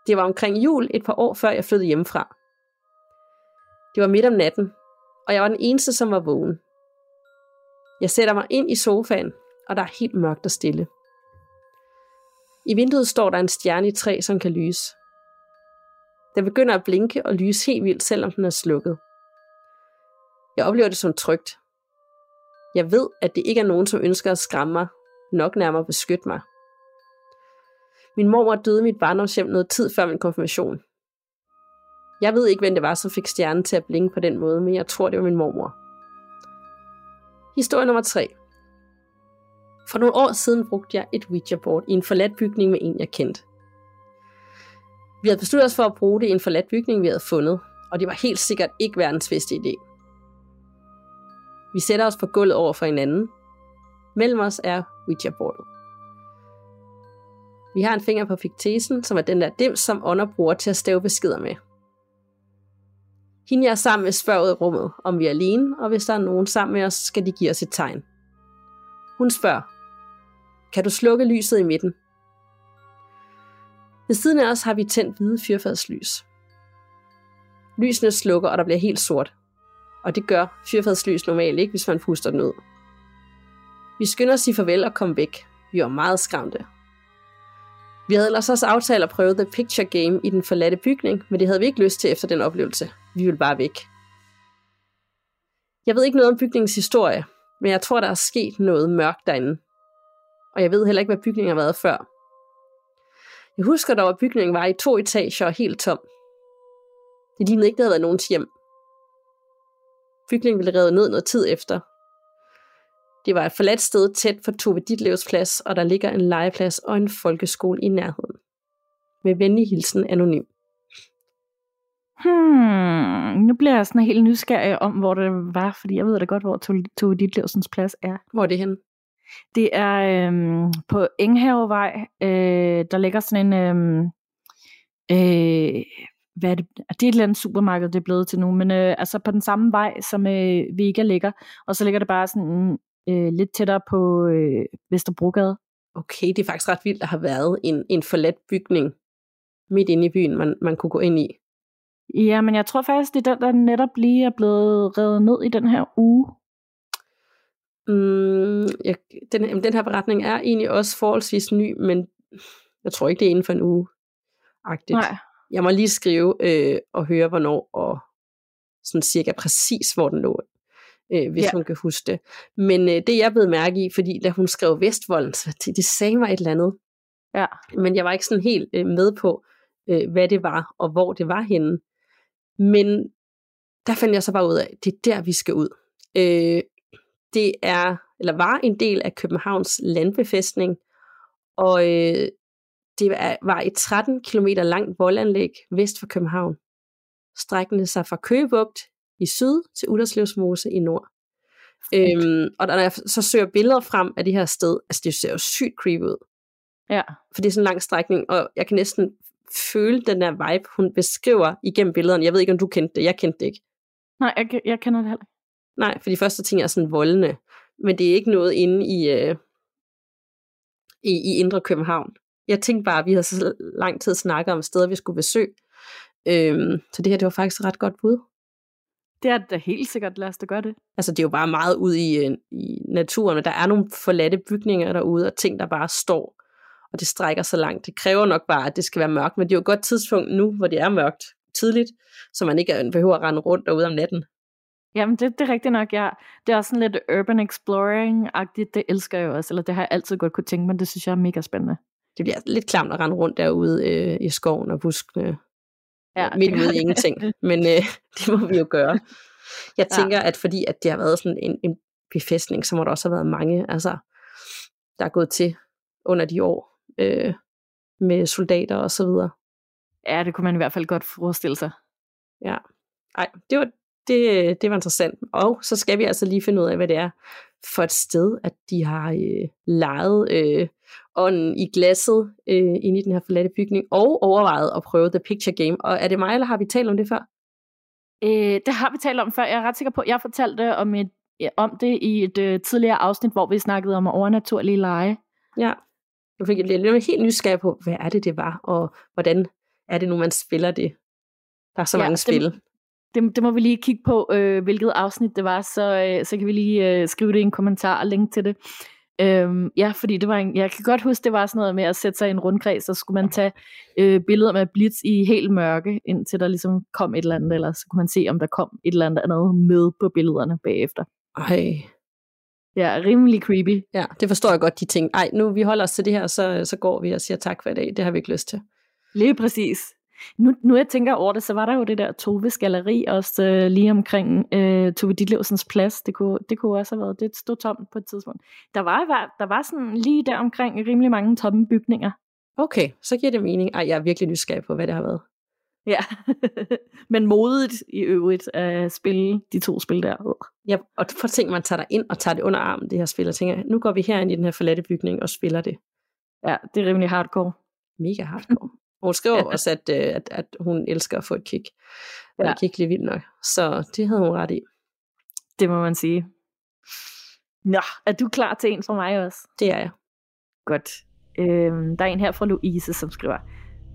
Det var omkring jul et par år før jeg flyttede hjemmefra. Det var midt om natten, og jeg var den eneste, som var vågen. Jeg sætter mig ind i sofaen, og der er helt mørkt og stille. I vinduet står der en stjerne i træ, som kan lyse. Den begynder at blinke og lyse helt vildt, selvom den er slukket. Jeg oplever det som trygt. Jeg ved, at det ikke er nogen, som ønsker at skræmme mig, nok nærmere beskytte mig. Min mor døde i mit barndomshjem noget tid før min konfirmation. Jeg ved ikke, hvem det var, som fik stjernen til at blinke på den måde, men jeg tror, det var min mormor. Historie nummer 3. For nogle år siden brugte jeg et Ouija-board i en forladt bygning med en, jeg kendte. Vi havde besluttet os for at bruge det i en forladt bygning, vi havde fundet, og det var helt sikkert ikke verdens bedste idé. Vi sætter os på gulvet over for hinanden. Mellem os er Ouija-bordet. Vi har en finger på fiktesen, som er den der dims, som ånder bruger til at stave beskeder med. Hende jeg er sammen med spørger ud af rummet, om vi er alene, og hvis der er nogen sammen med os, skal de give os et tegn. Hun spørger, kan du slukke lyset i midten? Ved siden af os har vi tændt hvide fyrfadslys. Lysene slukker, og der bliver helt sort. Og det gør fyrfadslys normalt ikke, hvis man puster den ud. Vi skynder os sige farvel og komme væk. Vi var meget skræmte. Vi havde ellers også aftalt at prøve The Picture Game i den forladte bygning, men det havde vi ikke lyst til efter den oplevelse. Vi ville bare væk. Jeg ved ikke noget om bygningens historie, men jeg tror, der er sket noget mørkt derinde. Og jeg ved heller ikke, hvad bygningen har været før. Jeg husker dog, at bygningen var i to etager og helt tom. Det lignede ikke, der havde været nogens hjem. Bygningen ville redde ned noget tid efter. Det var et forladt sted tæt på Tove Ditlevs plads, og der ligger en legeplads og en folkeskole i nærheden. Med venlig hilsen anonym. Hmm, nu bliver jeg sådan helt nysgerrig om, hvor det var, fordi jeg ved da godt, hvor Tove Ditlevsens plads er. Hvor er det hen? Det er øhm, på Enghavevej. Øh, der ligger sådan en... Øhm, øh, hvad er det? det er et eller andet supermarked, det er blevet til nu, men øh, altså på den samme vej, som øh, Vega ligger, og så ligger det bare sådan øh, lidt tættere på øh, Vesterbrogade. Okay, det er faktisk ret vildt at have været en, en forladt bygning midt inde i byen, man, man kunne gå ind i. Ja, men jeg tror faktisk, det er den, der netop lige er blevet reddet ned i den her uge. Mm, jeg, den, den her beretning er egentlig også forholdsvis ny, men jeg tror ikke, det er inden for en uge. -agtigt. Nej. Jeg må lige skrive øh, og høre, hvornår og sådan cirka præcis, hvor den lå, øh, hvis ja. hun kan huske det. Men øh, det jeg blev mærke i, fordi da hun skrev Vestvolden, så det, det sagde mig et eller andet. Ja. Men jeg var ikke sådan helt øh, med på, øh, hvad det var, og hvor det var henne. Men der fandt jeg så bare ud af, at det er der, vi skal ud. Øh, det er, eller var en del af Københavns landbefæstning, og øh, det var et 13 km langt voldanlæg vest for København, strækkende sig fra Køgebugt i syd til Udderslevsmose i nord. Øhm, og når jeg så søger billeder frem af det her sted, altså det ser jo sygt creepy ud. Ja. For det er sådan en lang strækning, og jeg kan næsten føle den der vibe, hun beskriver igennem billederne. Jeg ved ikke, om du kendte det. Jeg kendte det ikke. Nej, jeg, jeg kender det heller Nej, for de første ting er sådan voldende. Men det er ikke noget inde i, øh, i, i Indre København. Jeg tænkte bare, at vi havde så lang tid snakket om steder, vi skulle besøge. Øhm, så det her, det var faktisk et ret godt bud. Det er da helt sikkert, lad os da gøre det. Altså, det er jo bare meget ude i, øh, i naturen, men der er nogle forladte bygninger derude, og ting, der bare står, og det strækker så langt. Det kræver nok bare, at det skal være mørkt, men det er jo et godt tidspunkt nu, hvor det er mørkt tidligt, så man ikke behøver at rende rundt derude om natten. Jamen, det, det er rigtigt nok, ja. Det er også sådan lidt urban exploring-agtigt. Det elsker jeg jo også, eller det har jeg altid godt kunne tænke mig. Det synes jeg er mega spændende. Det bliver lidt klamt at rende rundt derude øh, i skoven og buskene. Ja, midt ude i ingenting. Men øh, det må vi jo gøre. Jeg tænker, ja. at fordi at det har været sådan en, en befæstning, så må der også have været mange, altså, der er gået til under de år øh, med soldater og så videre. Ja, det kunne man i hvert fald godt forestille sig. Ja. Ej, det var, det, det var interessant. Og så skal vi altså lige finde ud af, hvad det er for et sted, at de har øh, lejet øh, ånden i glasset øh, ind i den her forladte bygning, og overvejet at prøve The Picture Game. Og er det mig, eller har vi talt om det før? Øh, det har vi talt om før. Jeg er ret sikker på, at jeg fortalte om, et, om det i et øh, tidligere afsnit, hvor vi snakkede om overnaturlige lege. Ja. Jeg fik lidt helt nysgerrig på, hvad er det, det var, og hvordan er det nu, man spiller det? Der er så ja, mange spil. Det, det, det må vi lige kigge på, øh, hvilket afsnit det var, så, øh, så kan vi lige øh, skrive det i en kommentar og link til det. Øhm, ja, fordi det var en, jeg kan godt huske, det var sådan noget med at sætte sig i en rundkreds, så skulle man tage øh, billeder med blitz i helt mørke, indtil der ligesom kom et eller andet, eller så kunne man se, om der kom et eller andet med på billederne bagefter. Ej. Ja, rimelig creepy. Ja, det forstår jeg godt, de ting. Ej, nu vi holder os til det her, så, så går vi og siger tak for i dag. Det har vi ikke lyst til. Lige præcis. Nu, nu jeg tænker over det, så var der jo det der Toves Galeri også øh, lige omkring øh, Tove Ditlevsens plads. Det kunne, det kunne også have været, det stod tomt på et tidspunkt. Der var, der var sådan lige der omkring rimelig mange tomme bygninger. Okay, så giver det mening. Ej, jeg er virkelig nysgerrig på, hvad det har været. Ja, men modet i øvrigt at spille de to spil der. Ja, og for ting, man tager dig ind og tager det under armen, det her spil, og tænker, nu går vi her ind i den her forladte bygning og spiller det. Ja, det er rimelig hardcore. Mega hardcore. Hun ja. også, at, øh, at, at hun elsker at få et kick. Ja. Et kick lige vildt nok. Så det havde hun ret i. Det må man sige. Nå, er du klar til en fra mig også? Det er jeg. Godt. Øhm, der er en her fra Louise, som skriver,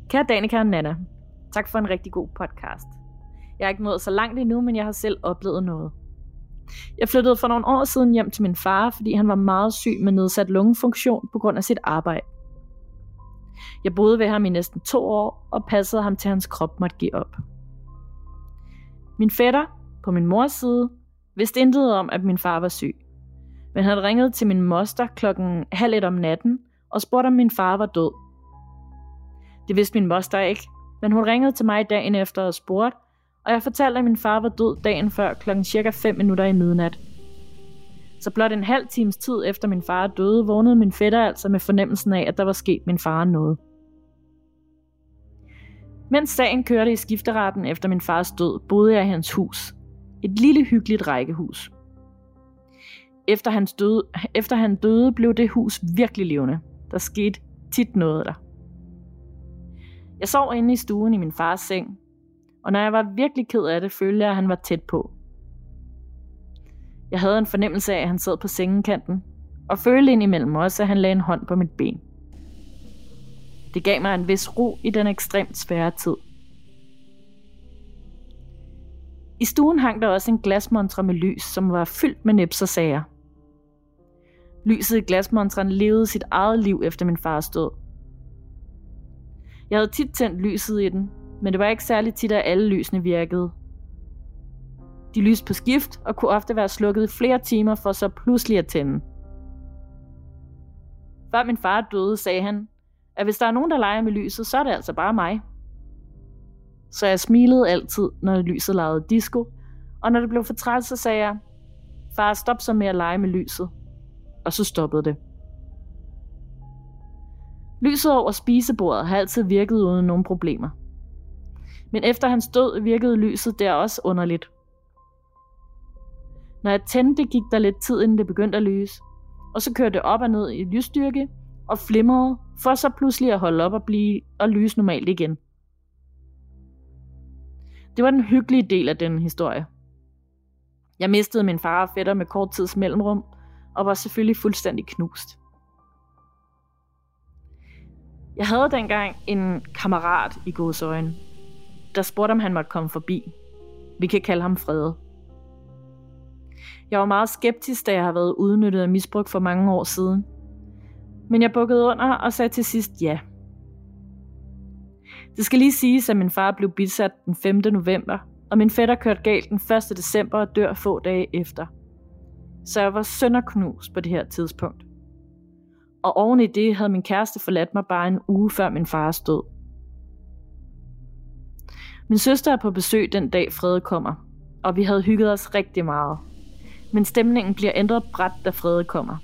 Kære Danika og Nana, tak for en rigtig god podcast. Jeg er ikke nået så langt endnu, men jeg har selv oplevet noget. Jeg flyttede for nogle år siden hjem til min far, fordi han var meget syg med nedsat lungefunktion på grund af sit arbejde. Jeg boede ved ham i næsten to år og passede ham til hans krop måtte give op. Min fætter, på min mors side, vidste intet om, at min far var syg. Men han ringede til min moster klokken halv et om natten og spurgte, om min far var død. Det vidste min moster ikke, men hun ringede til mig dagen efter og spurgte, og jeg fortalte, at min far var død dagen før klokken cirka 5 minutter i midnat. Så blot en halv times tid efter min far døde, vågnede min fætter altså med fornemmelsen af, at der var sket min far noget. Mens sagen kørte i skifteretten efter min fars død, boede jeg i hans hus. Et lille hyggeligt rækkehus. Efter, hans døde, efter han døde, blev det hus virkelig levende. Der skete tit noget der. Jeg sov inde i stuen i min fars seng, og når jeg var virkelig ked af det, følte jeg, at han var tæt på. Jeg havde en fornemmelse af, at han sad på sengekanten, og følte indimellem også, at han lagde en hånd på mit ben. Det gav mig en vis ro i den ekstremt svære tid. I stuen hang der også en glasmontre med lys, som var fyldt med nips og sager. Lyset i glasmontren levede sit eget liv efter min fars død. Jeg havde tit tændt lyset i den, men det var ikke særlig tit, at alle lysene virkede. De lyste på skift og kunne ofte være slukket i flere timer for så pludselig at tænde. Før min far døde, sagde han, at hvis der er nogen, der leger med lyset, så er det altså bare mig. Så jeg smilede altid, når lyset legede disco, og når det blev for træt, så sagde jeg, far, stop så med at lege med lyset. Og så stoppede det. Lyset over spisebordet har altid virket uden nogen problemer. Men efter hans død virkede lyset der også underligt. Når jeg tændte, gik der lidt tid, inden det begyndte at lyse, og så kørte det op og ned i lysstyrke og flimrede, for så pludselig at holde op og blive og lyse normalt igen. Det var den hyggelige del af den historie. Jeg mistede min far og fætter med kort tids mellemrum, og var selvfølgelig fuldstændig knust. Jeg havde dengang en kammerat i godsøjen, der spurgte, om han måtte komme forbi. Vi kan kalde ham Frede. Jeg var meget skeptisk, da jeg har været udnyttet af misbrug for mange år siden. Men jeg bukkede under og sagde til sidst ja. Det skal lige siges, at min far blev bisat den 5. november, og min fætter kørte galt den 1. december og dør få dage efter. Så jeg var sønderknus på det her tidspunkt. Og oven i det havde min kæreste forladt mig bare en uge før min fars død. Min søster er på besøg den dag Frede kommer, og vi havde hygget os rigtig meget. Men stemningen bliver ændret bræt, da Frede kommer.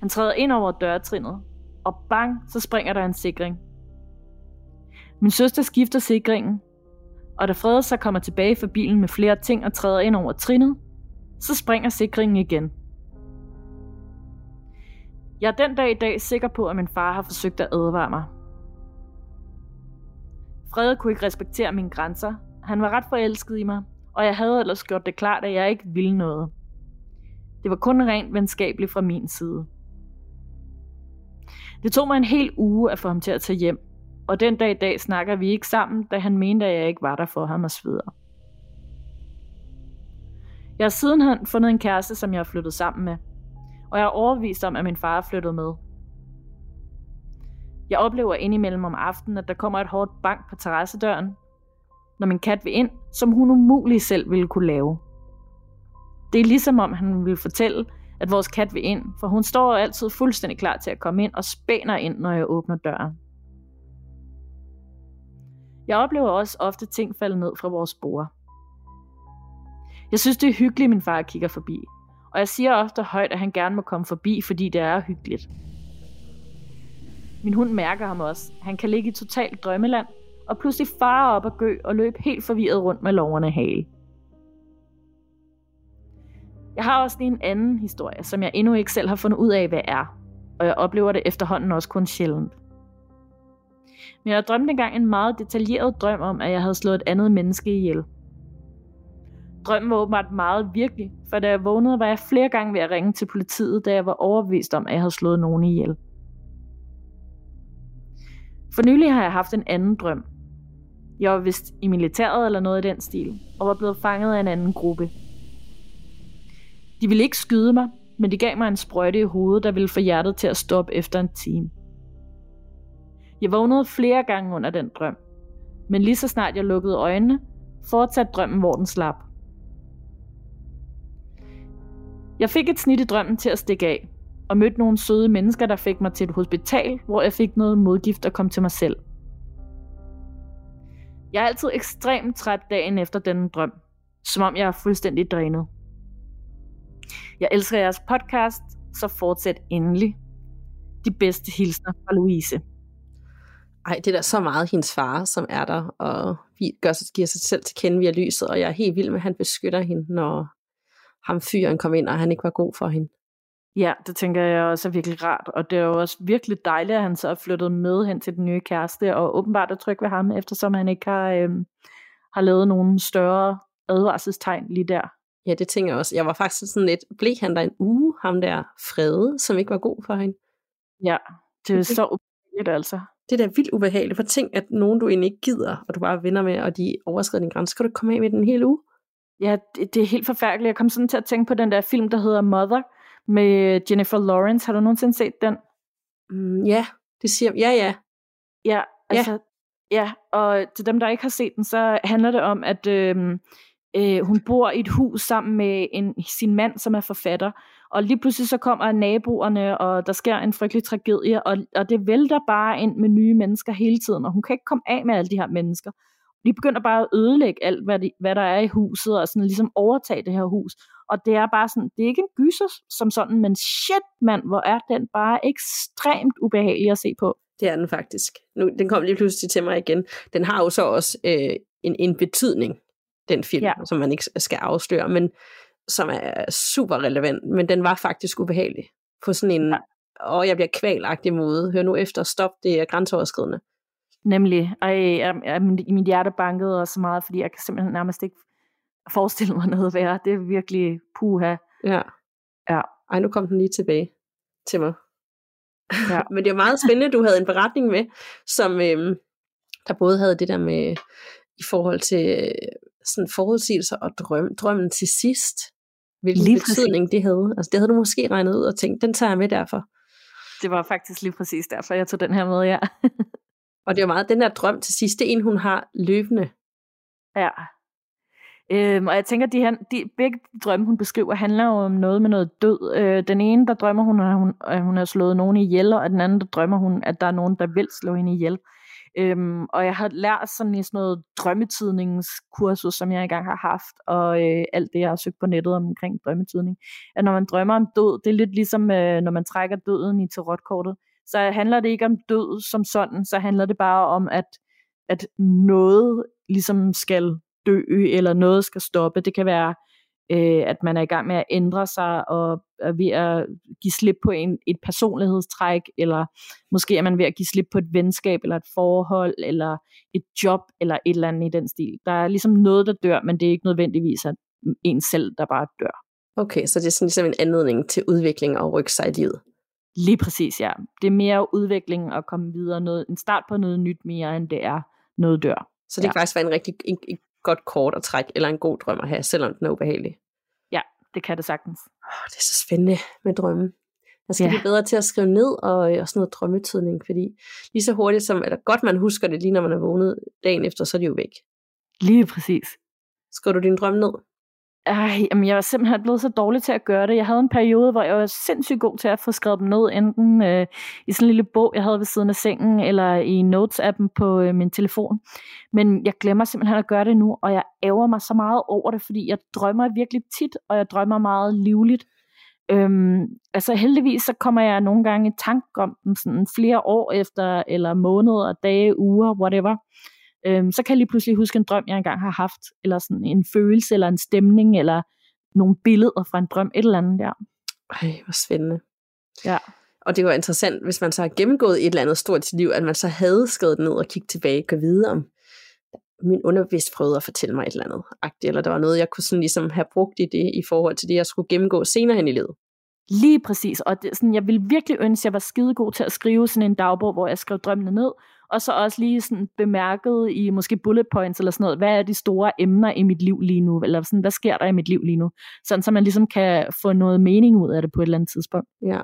Han træder ind over dørtrinnet, og bang, så springer der en sikring. Min søster skifter sikringen, og da Frede så kommer tilbage fra bilen med flere ting og træder ind over trinnet, så springer sikringen igen. Jeg er den dag i dag sikker på, at min far har forsøgt at advare mig. Frede kunne ikke respektere mine grænser. Han var ret forelsket i mig, og jeg havde ellers gjort det klart, at jeg ikke ville noget. Det var kun rent venskabeligt fra min side. Det tog mig en hel uge at få ham til at tage hjem, og den dag i dag snakker vi ikke sammen, da han mente, at jeg ikke var der for ham og så videre. Jeg har sidenhen fundet en kæreste, som jeg har flyttet sammen med, og jeg er overbevist om, at min far er flyttet med. Jeg oplever indimellem om aftenen, at der kommer et hårdt bank på terrassedøren, når min kat vil ind, som hun umuligt selv ville kunne lave. Det er ligesom om, han vil fortælle, at vores kat vil ind, for hun står altid fuldstændig klar til at komme ind og spænder ind, når jeg åbner døren. Jeg oplever også ofte ting falde ned fra vores bord. Jeg synes, det er hyggeligt, at min far kigger forbi. Og jeg siger ofte højt, at han gerne må komme forbi, fordi det er hyggeligt. Min hund mærker ham også. Han kan ligge i totalt drømmeland, og pludselig fare op og gø og løb helt forvirret rundt med loverne hale. Jeg har også lige en anden historie, som jeg endnu ikke selv har fundet ud af, hvad er. Og jeg oplever det efterhånden også kun sjældent. Men jeg drømte engang en meget detaljeret drøm om, at jeg havde slået et andet menneske ihjel. Drømmen var åbenbart meget virkelig, for da jeg vågnede, var jeg flere gange ved at ringe til politiet, da jeg var overbevist om, at jeg havde slået nogen ihjel. For nylig har jeg haft en anden drøm. Jeg var vist i militæret eller noget i den stil, og var blevet fanget af en anden gruppe. De ville ikke skyde mig, men de gav mig en sprøjte i hovedet, der ville få hjertet til at stoppe efter en time. Jeg vågnede flere gange under den drøm, men lige så snart jeg lukkede øjnene, fortsatte drømmen, hvor den slap. Jeg fik et snit i drømmen til at stikke af, og mødte nogle søde mennesker, der fik mig til et hospital, hvor jeg fik noget modgift og kom til mig selv. Jeg er altid ekstremt træt dagen efter denne drøm, som om jeg er fuldstændig drænet. Jeg elsker jeres podcast, så fortsæt endelig. De bedste hilsner fra Louise. Ej, det er da så meget hendes far, som er der, og vi gør, giver sig selv til kende via lyset, og jeg er helt vild med, at han beskytter hende, når ham fyren kom ind, og han ikke var god for hende. Ja, det tænker jeg også er virkelig rart, og det er jo også virkelig dejligt, at han så er flyttet med hen til den nye kæreste, og åbenbart er tryg ved ham, eftersom han ikke har, øh, har lavet nogen større advarselstegn lige der. Ja, det tænker jeg også. Jeg var faktisk sådan lidt, blev han der en uge, ham der Frede, som ikke var god for hende? Ja, det er så ubehageligt altså. Det er da vildt ubehageligt, for tænk, at nogen du egentlig ikke gider, og du bare vinder med, og de overskrider din grænse, skal du komme af med den hele uge? Ja, det, det er helt forfærdeligt. Jeg kom sådan til at tænke på den der film, der hedder Mother, med Jennifer Lawrence. Har du nogensinde set den? Mm, ja, det siger ja, ja. Ja, altså, ja. ja, og til dem, der ikke har set den, så handler det om, at øh, øh, hun bor i et hus sammen med en, sin mand, som er forfatter, og lige pludselig så kommer naboerne, og der sker en frygtelig tragedie, og, og det vælter bare ind med nye mennesker hele tiden, og hun kan ikke komme af med alle de her mennesker. De begynder bare at ødelægge alt, hvad, de, hvad der er i huset, og sådan ligesom overtage det her hus. Og det er bare sådan, det er ikke en gyser som sådan, men shit mand, hvor er den bare ekstremt ubehagelig at se på. Det er den faktisk. Nu, den kom lige pludselig til mig igen. Den har jo så også øh, en, en betydning, den film, ja. som man ikke skal afsløre, men som er super relevant, men den var faktisk ubehagelig på sådan en, ja. og jeg bliver kvalagtig måde. Hør nu efter, stop, det er grænseoverskridende. Nemlig, ej, jeg, jeg, mit hjerte bankede også så meget, fordi jeg kan simpelthen nærmest ikke forestille mig noget værre. Det er virkelig puha. Ja. Ja. Ej, nu kom den lige tilbage til mig. Ja. Men det er meget spændende, du havde en beretning med, som øhm, der både havde det der med i forhold til sådan forudsigelser og drøm, drømmen til sidst. Hvilken lige betydning præcis. det havde. Altså det havde du måske regnet ud og tænkt, den tager jeg med derfor. Det var faktisk lige præcis derfor, jeg tog den her med, ja. og det er meget den der drøm til sidst, det er en, hun har løbende. Ja. Øhm, og jeg tænker, de, her, de begge drømme, hun beskriver, handler jo om noget med noget død. Øh, den ene, der drømmer hun, at hun, at hun har slået nogen ihjel, og den anden, der drømmer hun, at der er nogen, der vil slå hende ihjel. Øhm, og jeg har lært sådan i sådan noget drømmetidningskursus, som jeg engang har haft, og øh, alt det, jeg har søgt på nettet omkring drømmetidning, at når man drømmer om død, det er lidt ligesom, øh, når man trækker døden i tarotkortet, så handler det ikke om død som sådan, så handler det bare om, at, at noget ligesom skal dø, eller noget skal stoppe. Det kan være, øh, at man er i gang med at ændre sig, og er ved at give slip på en, et personlighedstræk, eller måske er man ved at give slip på et venskab, eller et forhold, eller et job, eller et eller andet i den stil. Der er ligesom noget, der dør, men det er ikke nødvendigvis at en selv, der bare dør. Okay, så det er sådan ligesom en anledning til udvikling og rykke sig i livet. Lige præcis, ja. Det er mere udvikling at komme videre, noget, en start på noget nyt mere, end det er noget dør. Så det ja. kan faktisk være en rigtig en, en godt kort at trække, eller en god drøm at have, selvom den er ubehagelig. Ja, det kan det sagtens. Oh, det er så spændende med drømme. Jeg skal ja. blive bedre til at skrive ned og, og sådan noget drømmetydning, fordi lige så hurtigt som, eller godt man husker det lige når man er vågnet dagen efter, så er det jo væk. Lige præcis. Skriver du din drøm ned? Ej, jamen jeg var simpelthen blevet så dårlig til at gøre det. Jeg havde en periode, hvor jeg var sindssygt god til at få skrevet dem ned, enten øh, i sådan en lille bog, jeg havde ved siden af sengen, eller i Notes-appen på øh, min telefon. Men jeg glemmer simpelthen at gøre det nu, og jeg ærger mig så meget over det, fordi jeg drømmer virkelig tit, og jeg drømmer meget livligt. Øhm, altså heldigvis så kommer jeg nogle gange i tanke om dem sådan flere år efter, eller måneder, dage, uger, whatever øhm, så kan jeg lige pludselig huske en drøm, jeg engang har haft, eller sådan en følelse, eller en stemning, eller nogle billeder fra en drøm, et eller andet der. Ej, hvor spændende. Ja. Og det var interessant, hvis man så har gennemgået et eller andet stort i liv, at man så havde skrevet ned og kigget tilbage og vide om, min underbevidst prøvede at fortælle mig et eller andet, agtigt, eller der var noget, jeg kunne sådan ligesom have brugt i det, i forhold til det, jeg skulle gennemgå senere hen i livet. Lige præcis, og det, sådan, jeg ville virkelig ønske, at jeg var skidegod til at skrive sådan en dagbog, hvor jeg skrev drømmene ned, og så også lige sådan bemærket i måske bullet points eller sådan noget, hvad er de store emner i mit liv lige nu, eller sådan, hvad sker der i mit liv lige nu, sådan så man ligesom kan få noget mening ud af det på et eller andet tidspunkt. Ja.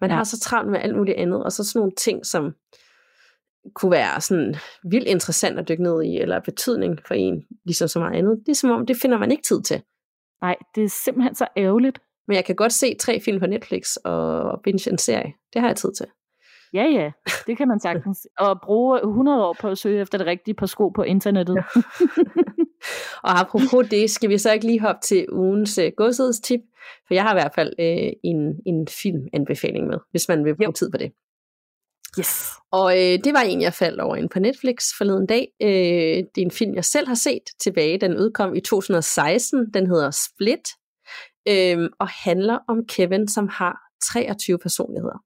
Man ja. har så travlt med alt muligt andet, og så sådan nogle ting, som kunne være sådan vildt interessant at dykke ned i, eller betydning for en, ligesom så meget andet. Det er som om, det finder man ikke tid til. Nej, det er simpelthen så ærgerligt. Men jeg kan godt se tre film på Netflix og binge en serie. Det har jeg tid til. Ja, ja, det kan man sagtens. Og bruge 100 år på at søge efter det rigtige par sko på internettet. Ja. og apropos det, skal vi så ikke lige hoppe til ugens uh, godshedstip? For jeg har i hvert fald uh, en, en filmanbefaling med, hvis man vil bruge jo. tid på det. Yes. Og øh, det var en, jeg faldt over ind på Netflix forleden dag. Øh, det er en film, jeg selv har set tilbage. Den udkom i 2016. Den hedder Split, øh, og handler om Kevin, som har 23 personligheder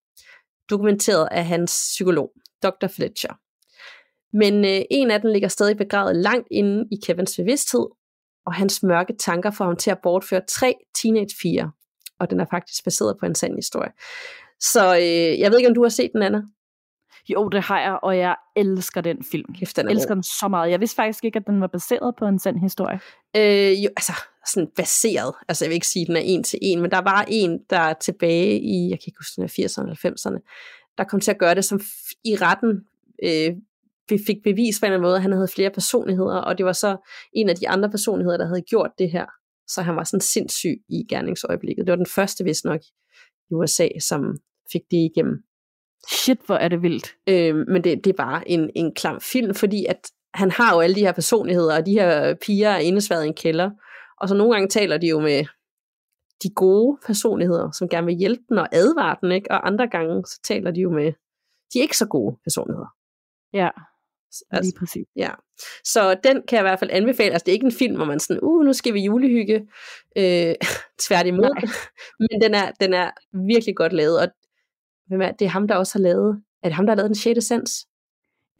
dokumenteret af hans psykolog, Dr. Fletcher. Men øh, en af dem ligger stadig begravet langt inde i Kevins bevidsthed, og hans mørke tanker får ham til at bortføre tre teenagepiger, og den er faktisk baseret på en sand historie. Så øh, jeg ved ikke, om du har set den, Anna? Jo, det har jeg, og jeg elsker den film. Kæft, den jeg elsker den så meget. Jeg vidste faktisk ikke, at den var baseret på en sand historie. Øh, jo, altså, sådan baseret. Altså, jeg vil ikke sige, at den er en til en, men der var en, der er tilbage i, jeg kan ikke huske, den er 80'erne eller 90'erne, der kom til at gøre det, som i retten øh, vi fik bevis på en eller anden måde, at han havde flere personligheder, og det var så en af de andre personligheder, der havde gjort det her. Så han var sådan sindssyg i gerningsøjeblikket. Det var den første, vist nok, i USA, som fik det igennem. Shit, hvor er det vildt. Øh, men det, det er bare en, en klam film, fordi at han har jo alle de her personligheder, og de her piger er indesværet i en kælder. Og så nogle gange taler de jo med de gode personligheder, som gerne vil hjælpe den og advare den, ikke? og andre gange så taler de jo med de ikke så gode personligheder. Ja, altså, lige præcis. Ja. Så den kan jeg i hvert fald anbefale. Altså det er ikke en film, hvor man sådan, uh, nu skal vi julehygge. Øh, tværtimod. Nej. Men den er, den er virkelig godt lavet, og hvem er, det er ham, der også har lavet, er det ham, der har lavet den 6. sens?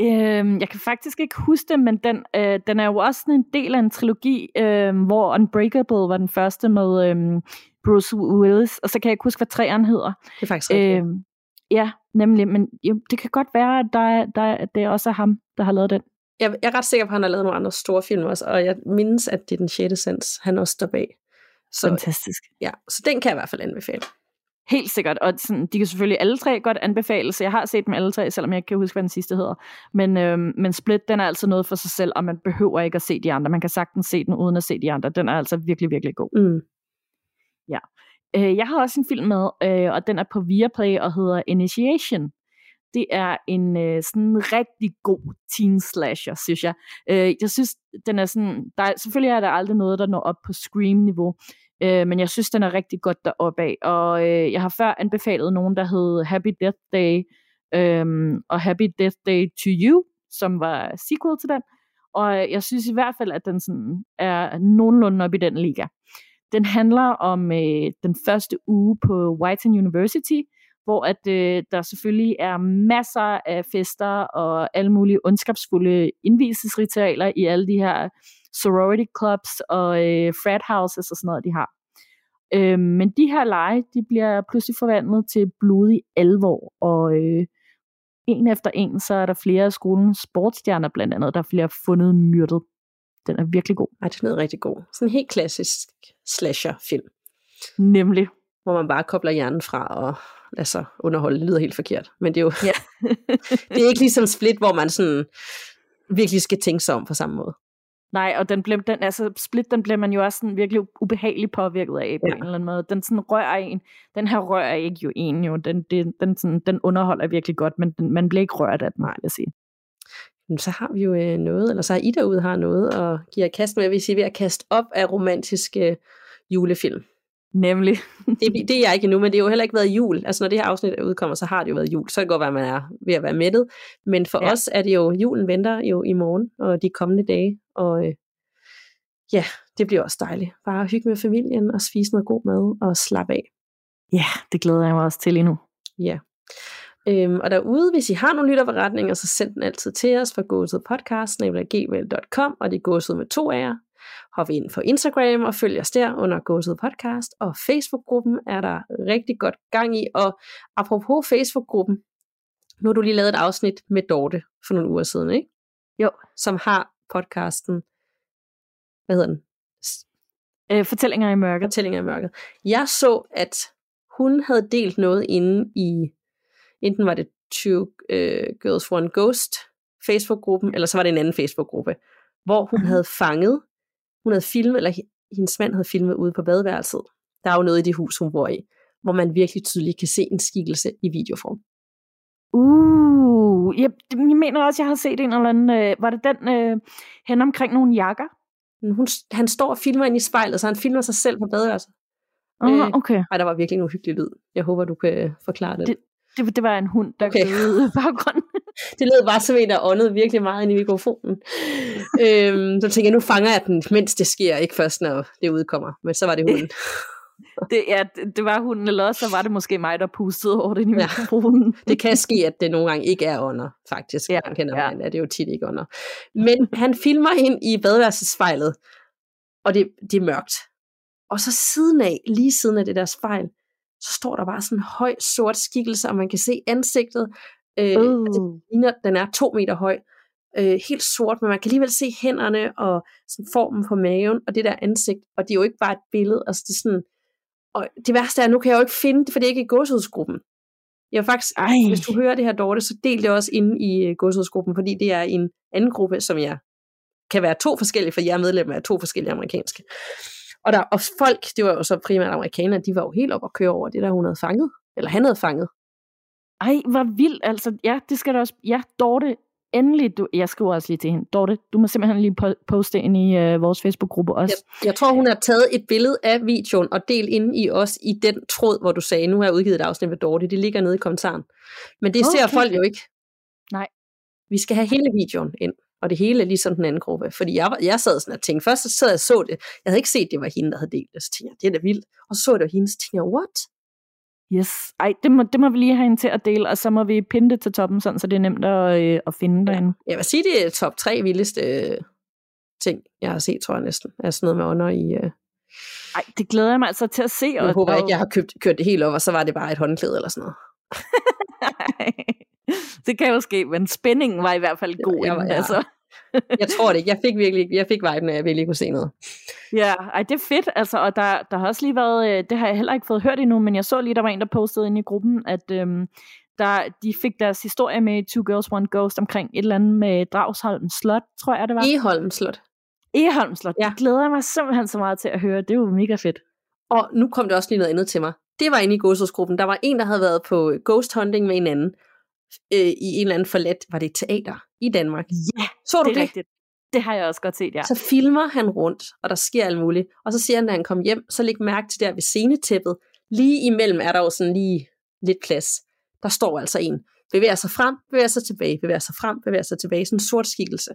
Øhm, jeg kan faktisk ikke huske det, men den, øh, den er jo også en del af en trilogi, øh, hvor Unbreakable var den første med øh, Bruce Willis, og så kan jeg ikke huske, hvad træerne hedder. Det er faktisk rigtigt. Øh, ja, nemlig, men jo, det kan godt være, at der, der, det er også ham, der har lavet den. Jeg, jeg er ret sikker på, at han har lavet nogle andre store film også, og jeg mindes, at det er den 6. sens, han også står bag. Så, Fantastisk. Ja, så den kan jeg i hvert fald anbefale. Helt sikkert, og sådan, de kan selvfølgelig alle tre godt anbefales. Jeg har set dem alle tre, selvom jeg ikke kan huske, hvad den sidste hedder. Men, øhm, men Split, den er altså noget for sig selv, og man behøver ikke at se de andre. Man kan sagtens se den, uden at se de andre. Den er altså virkelig, virkelig god. Mm. Ja. Øh, jeg har også en film med, øh, og den er på Viaplay og hedder Initiation. Det er en øh, sådan rigtig god teen slasher, synes jeg. Øh, jeg synes, den er sådan, der er, selvfølgelig er der aldrig noget, der når op på Scream-niveau, Øh, men jeg synes, den er rigtig godt deroppe af. Og øh, jeg har før anbefalet nogen, der hed Happy Death Day øh, og Happy Death Day to You, som var sequel til den. Og øh, jeg synes i hvert fald, at den sådan er nogenlunde op i den liga. Den handler om øh, den første uge på Whiten University, hvor at øh, der selvfølgelig er masser af fester og alle mulige ondskabsfulde indvisningsritualer i alle de her sorority clubs og øh, frat houses og sådan noget, de har. Øh, men de her lege, de bliver pludselig forvandlet til blodig alvor, og øh, en efter en, så er der flere af skolens sportsstjerner blandt andet, der bliver fundet myrdet. Den er virkelig god. Ej, den er rigtig god. Sådan en helt klassisk slasher-film. Nemlig. Hvor man bare kobler hjernen fra og lader sig underholde. Det lyder helt forkert. Men det er jo Ja. det er ikke ligesom Split, hvor man sådan virkelig skal tænke sig om på samme måde. Nej, og den, blev, den, altså Split, den bliver man jo også sådan virkelig ubehageligt påvirket af på Ja. en eller anden måde. Den sådan rører en. Den her rører ikke jo en jo. Den, den, den, sådan, den underholder virkelig godt, men den, man bliver ikke rørt af den, vil jeg sige. Så har vi jo øh, noget, eller så har I derude har noget at give jer kast med, hvis I er ved at kaste op af romantiske julefilm. Nemlig. Det, det er jeg ikke endnu, men det har jo heller ikke været jul. Altså når det her afsnit udkommer, så har det jo været jul. Så kan det godt være, at man er ved at være mættet. Men for ja. Os er det jo, julen venter jo i morgen og de kommende dage. Og øh, ja, det bliver også dejligt. Bare hygge med familien og spise noget god mad og slappe af. Ja, det glæder jeg mig også til endnu. Ja. Øhm, og derude, hvis I har nogle lytterberetninger, så send den altid til os fra gåsedpodcast.gmail.com og det er gåset med to af jer. Hop ind på Instagram og følg os der under Gåset Podcast, og Facebook-gruppen er der rigtig godt gang i. Og apropos Facebook-gruppen, nu har du lige lavet et afsnit med Dorte for nogle uger siden, ikke? Jo. Som har podcasten, hvad hedder den? Øh, fortællinger i mørket. Fortællinger i mørket. Jeg så, at hun havde delt noget inde i, enten var det Two uh, Girls One Ghost Facebook-gruppen, eller så var det en anden Facebook-gruppe, hvor hun Mhm. havde fanget, hun havde filmet, eller he- hendes mand havde filmet ude på badeværelset. Der er jo noget i det hus, hun bor i, hvor man virkelig tydeligt kan se en skikkelse i videoform. Uh, jeg, jeg mener også, jeg har set en eller anden, øh, var det den øh, hen omkring nogle jakker? Hun, han står og filmer ind i spejlet, så han filmer sig selv på badeværelset. Uh, Øh, okay. Ej, der var virkelig en uhyggelig lyd. Jeg håber, du kan forklare det. Det- Det, det var en hund, der Okay. gød i baggrunden. Det lød bare som en, der åndede virkelig meget ind i mikrofonen. øhm, så tænkte jeg, nu fanger jeg den, mens det sker, ikke først, når det udkommer. Men så var det hunden. Det, ja, det, var hunden, eller også så var det måske mig, der pustede over det i Ja. mikrofonen. Det kan ske, at det nogle gange ikke er under, faktisk. Ja, kender ja. man, er det jo tit ikke under. Men han filmer ind i badeværelsespejlet, og det, det er mørkt. Og så siden af, lige siden af det der spejl, så står der bare sådan en høj sort skikkelse, og man kan se ansigtet. Øh, Uh. ligner, den er to meter høj, øh, helt sort, men man kan alligevel se hænderne og sådan formen på maven og det der ansigt, og det er jo ikke bare et billede, altså det er sådan, og det værste er, nu kan jeg jo ikke finde det, for det er ikke i godshusgruppen. Jeg faktisk, Ej. hvis du hører det her, Dorte, så del det også inde i godshusgruppen, fordi det er en anden gruppe, som jeg kan være to forskellige, for jeg er medlem af to forskellige amerikanske. Og, der, og folk, det var jo så primært amerikanere, de var jo helt op at køre over det der, hun havde fanget, eller han havde fanget. Ej, hvor vildt. Altså, ja, det skal du også. Ja, Dorte, endelig. Du, jeg skriver også lige til hende. Dorte, du må simpelthen lige po- poste ind i øh, vores Facebook-gruppe også. Jeg, jeg tror, hun har taget et billede af videoen og delt ind i os i den tråd, hvor du sagde, nu har jeg udgivet et afsnit med Dorte. Det ligger nede i kommentaren. Men det ser Okay. folk jo ikke. Nej. Vi skal have hele videoen ind. Og det hele er ligesom den anden gruppe. Fordi jeg, var- jeg sad sådan og tænkte, først så sad jeg og så det. Jeg havde ikke set, det var hende, der havde delt det. Så tænkte jeg, det er da vildt. Og så så jeg, det var hende, så tænkte jeg, what? Yes. Ej, det må, det må vi lige have hende til at dele, og så må vi pinde det til toppen, sådan, så det er nemt at, øh, at finde derinde. Jeg vil sige, det er top tre vildeste øh, ting, jeg har set, tror jeg næsten. Er sådan noget med ånder i... Øh, Ej, det glæder jeg mig altså til at se. jeg håber ikke, jeg har købt, kørt det helt op, og så var det bare et håndklæde eller sådan noget. det kan jo ske, men spændingen var i hvert fald god. jeg var- inden, ja. altså. Jeg tror det ikke. Jeg fik virkelig jeg fik viben, at jeg virkelig kunne se noget. Ja, ej, det er fedt, altså, og der, der har også lige været, øh, det har jeg heller ikke fået hørt endnu, men jeg så lige, der var en, der postede ind i gruppen, at øhm, der, de fik deres historie med Two Girls, One Ghost omkring et eller andet med Dragsholm Slot, tror jeg, det var. Eholm Slot. Eholm Slot, Ja. det glæder jeg mig simpelthen så meget til at høre, det er jo mega fedt. Og nu kom der også lige noget andet til mig. Det var inde i Gåsåsgruppen. Der var en, der havde været på ghost hunting med en anden. Øh, I en eller anden forladt, var det et teater i Danmark. Ja, Så du det det? rigtigt. Det har jeg også godt set, ja. Så filmer han rundt, og der sker alt muligt. Og så siger han, når han kom hjem, så læg mærke til der ved scenetæppet. Lige imellem er der jo sådan lige lidt plads. Der står altså en. Bevæger sig frem, bevæger sig tilbage, bevæger sig frem, bevæger sig tilbage. Sådan en sort skikkelse.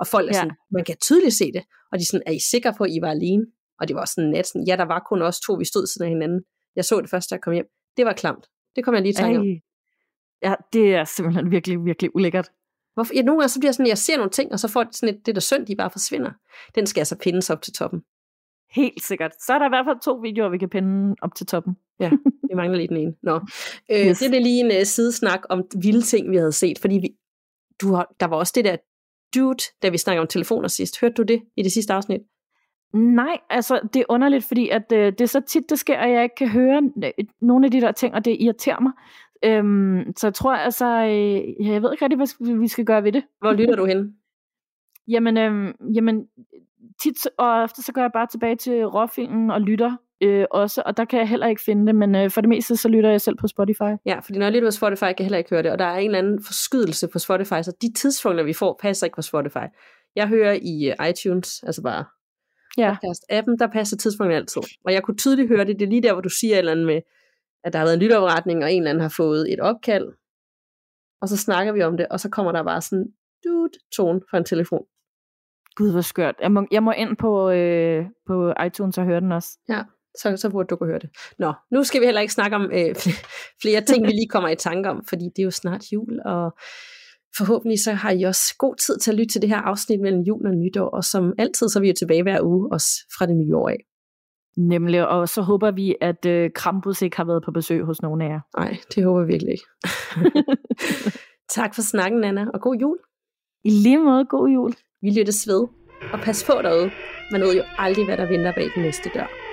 Og folk er Ja. sådan, man kan tydeligt se det. Og de er sådan, er I sikre på, at I var alene? Og det var sådan en nat, sådan, ja, der var kun os to, vi stod siden af hinanden. Jeg så det først, da jeg kom hjem. Det var klamt. Det kom jeg lige i tanke om. Ja, det er simpelthen virkelig, virkelig ulækkert. Hvorfor? Ja, nogle gange så bliver sådan, jeg ser nogle ting, og så får det sådan et, det der synd, de bare forsvinder. Den skal altså pindes op til toppen. Helt sikkert. Så er der i hvert fald to videoer, vi kan pinde op til toppen. Ja, vi mangler lige den ene. Nå. Øh, Yes. Det er lige en uh, sidesnak om vilde ting, vi havde set, fordi vi, du har, der var også det der dude, da vi snakkede om telefoner sidst. Hørte du det i det sidste afsnit? Nej, altså det er underligt, fordi at, øh, det er så tit, det sker, at jeg ikke kan høre øh, nogle af de der ting, og det irriterer mig. Øhm, så jeg tror altså, øh, jeg ved ikke rigtig, hvad vi skal gøre ved det. Hvor lytter du hen? Jamen, øhm, jamen tit og ofte så går jeg bare tilbage til råfilmen og lytter øh, også, og der kan jeg heller ikke finde det, men øh, for det meste så lytter jeg selv på Spotify. Ja, fordi når jeg lytter på Spotify, kan jeg heller ikke høre det, og der er en eller anden forskydelse på Spotify, så de tidspunkter, vi får, passer ikke på Spotify. Jeg hører i uh, iTunes, altså bare Ja. podcast-appen, der passer tidspunktet altid. Og jeg kunne tydeligt høre det, det er lige der, hvor du siger et eller andet med, at der har været en lytopretning, og en eller anden har fået et opkald, og så snakker vi om det, og så kommer der bare sådan, dude, tone fra en telefon. Gud, hvor skørt. Jeg må, jeg må ind på, øh, på iTunes og høre den også. Så, så burde du kunne høre det. Nå, nu skal vi heller ikke snakke om øh, flere ting, vi lige kommer i tanke om, fordi det er jo snart jul, og forhåbentlig så har I også god tid til at lytte til det her afsnit mellem jul og nytår, og som altid, så er vi jo tilbage hver uge, også fra det nye år af. Nemlig, og så håber vi, at øh, Krampus ikke har været på besøg hos nogen af jer. Nej, det håber jeg virkelig ikke. tak for snakken, Anna, og god jul. I lige måde, god jul. Vi lyttes ved, og pas på derude. Man ved jo aldrig, hvad der venter bag den næste dør.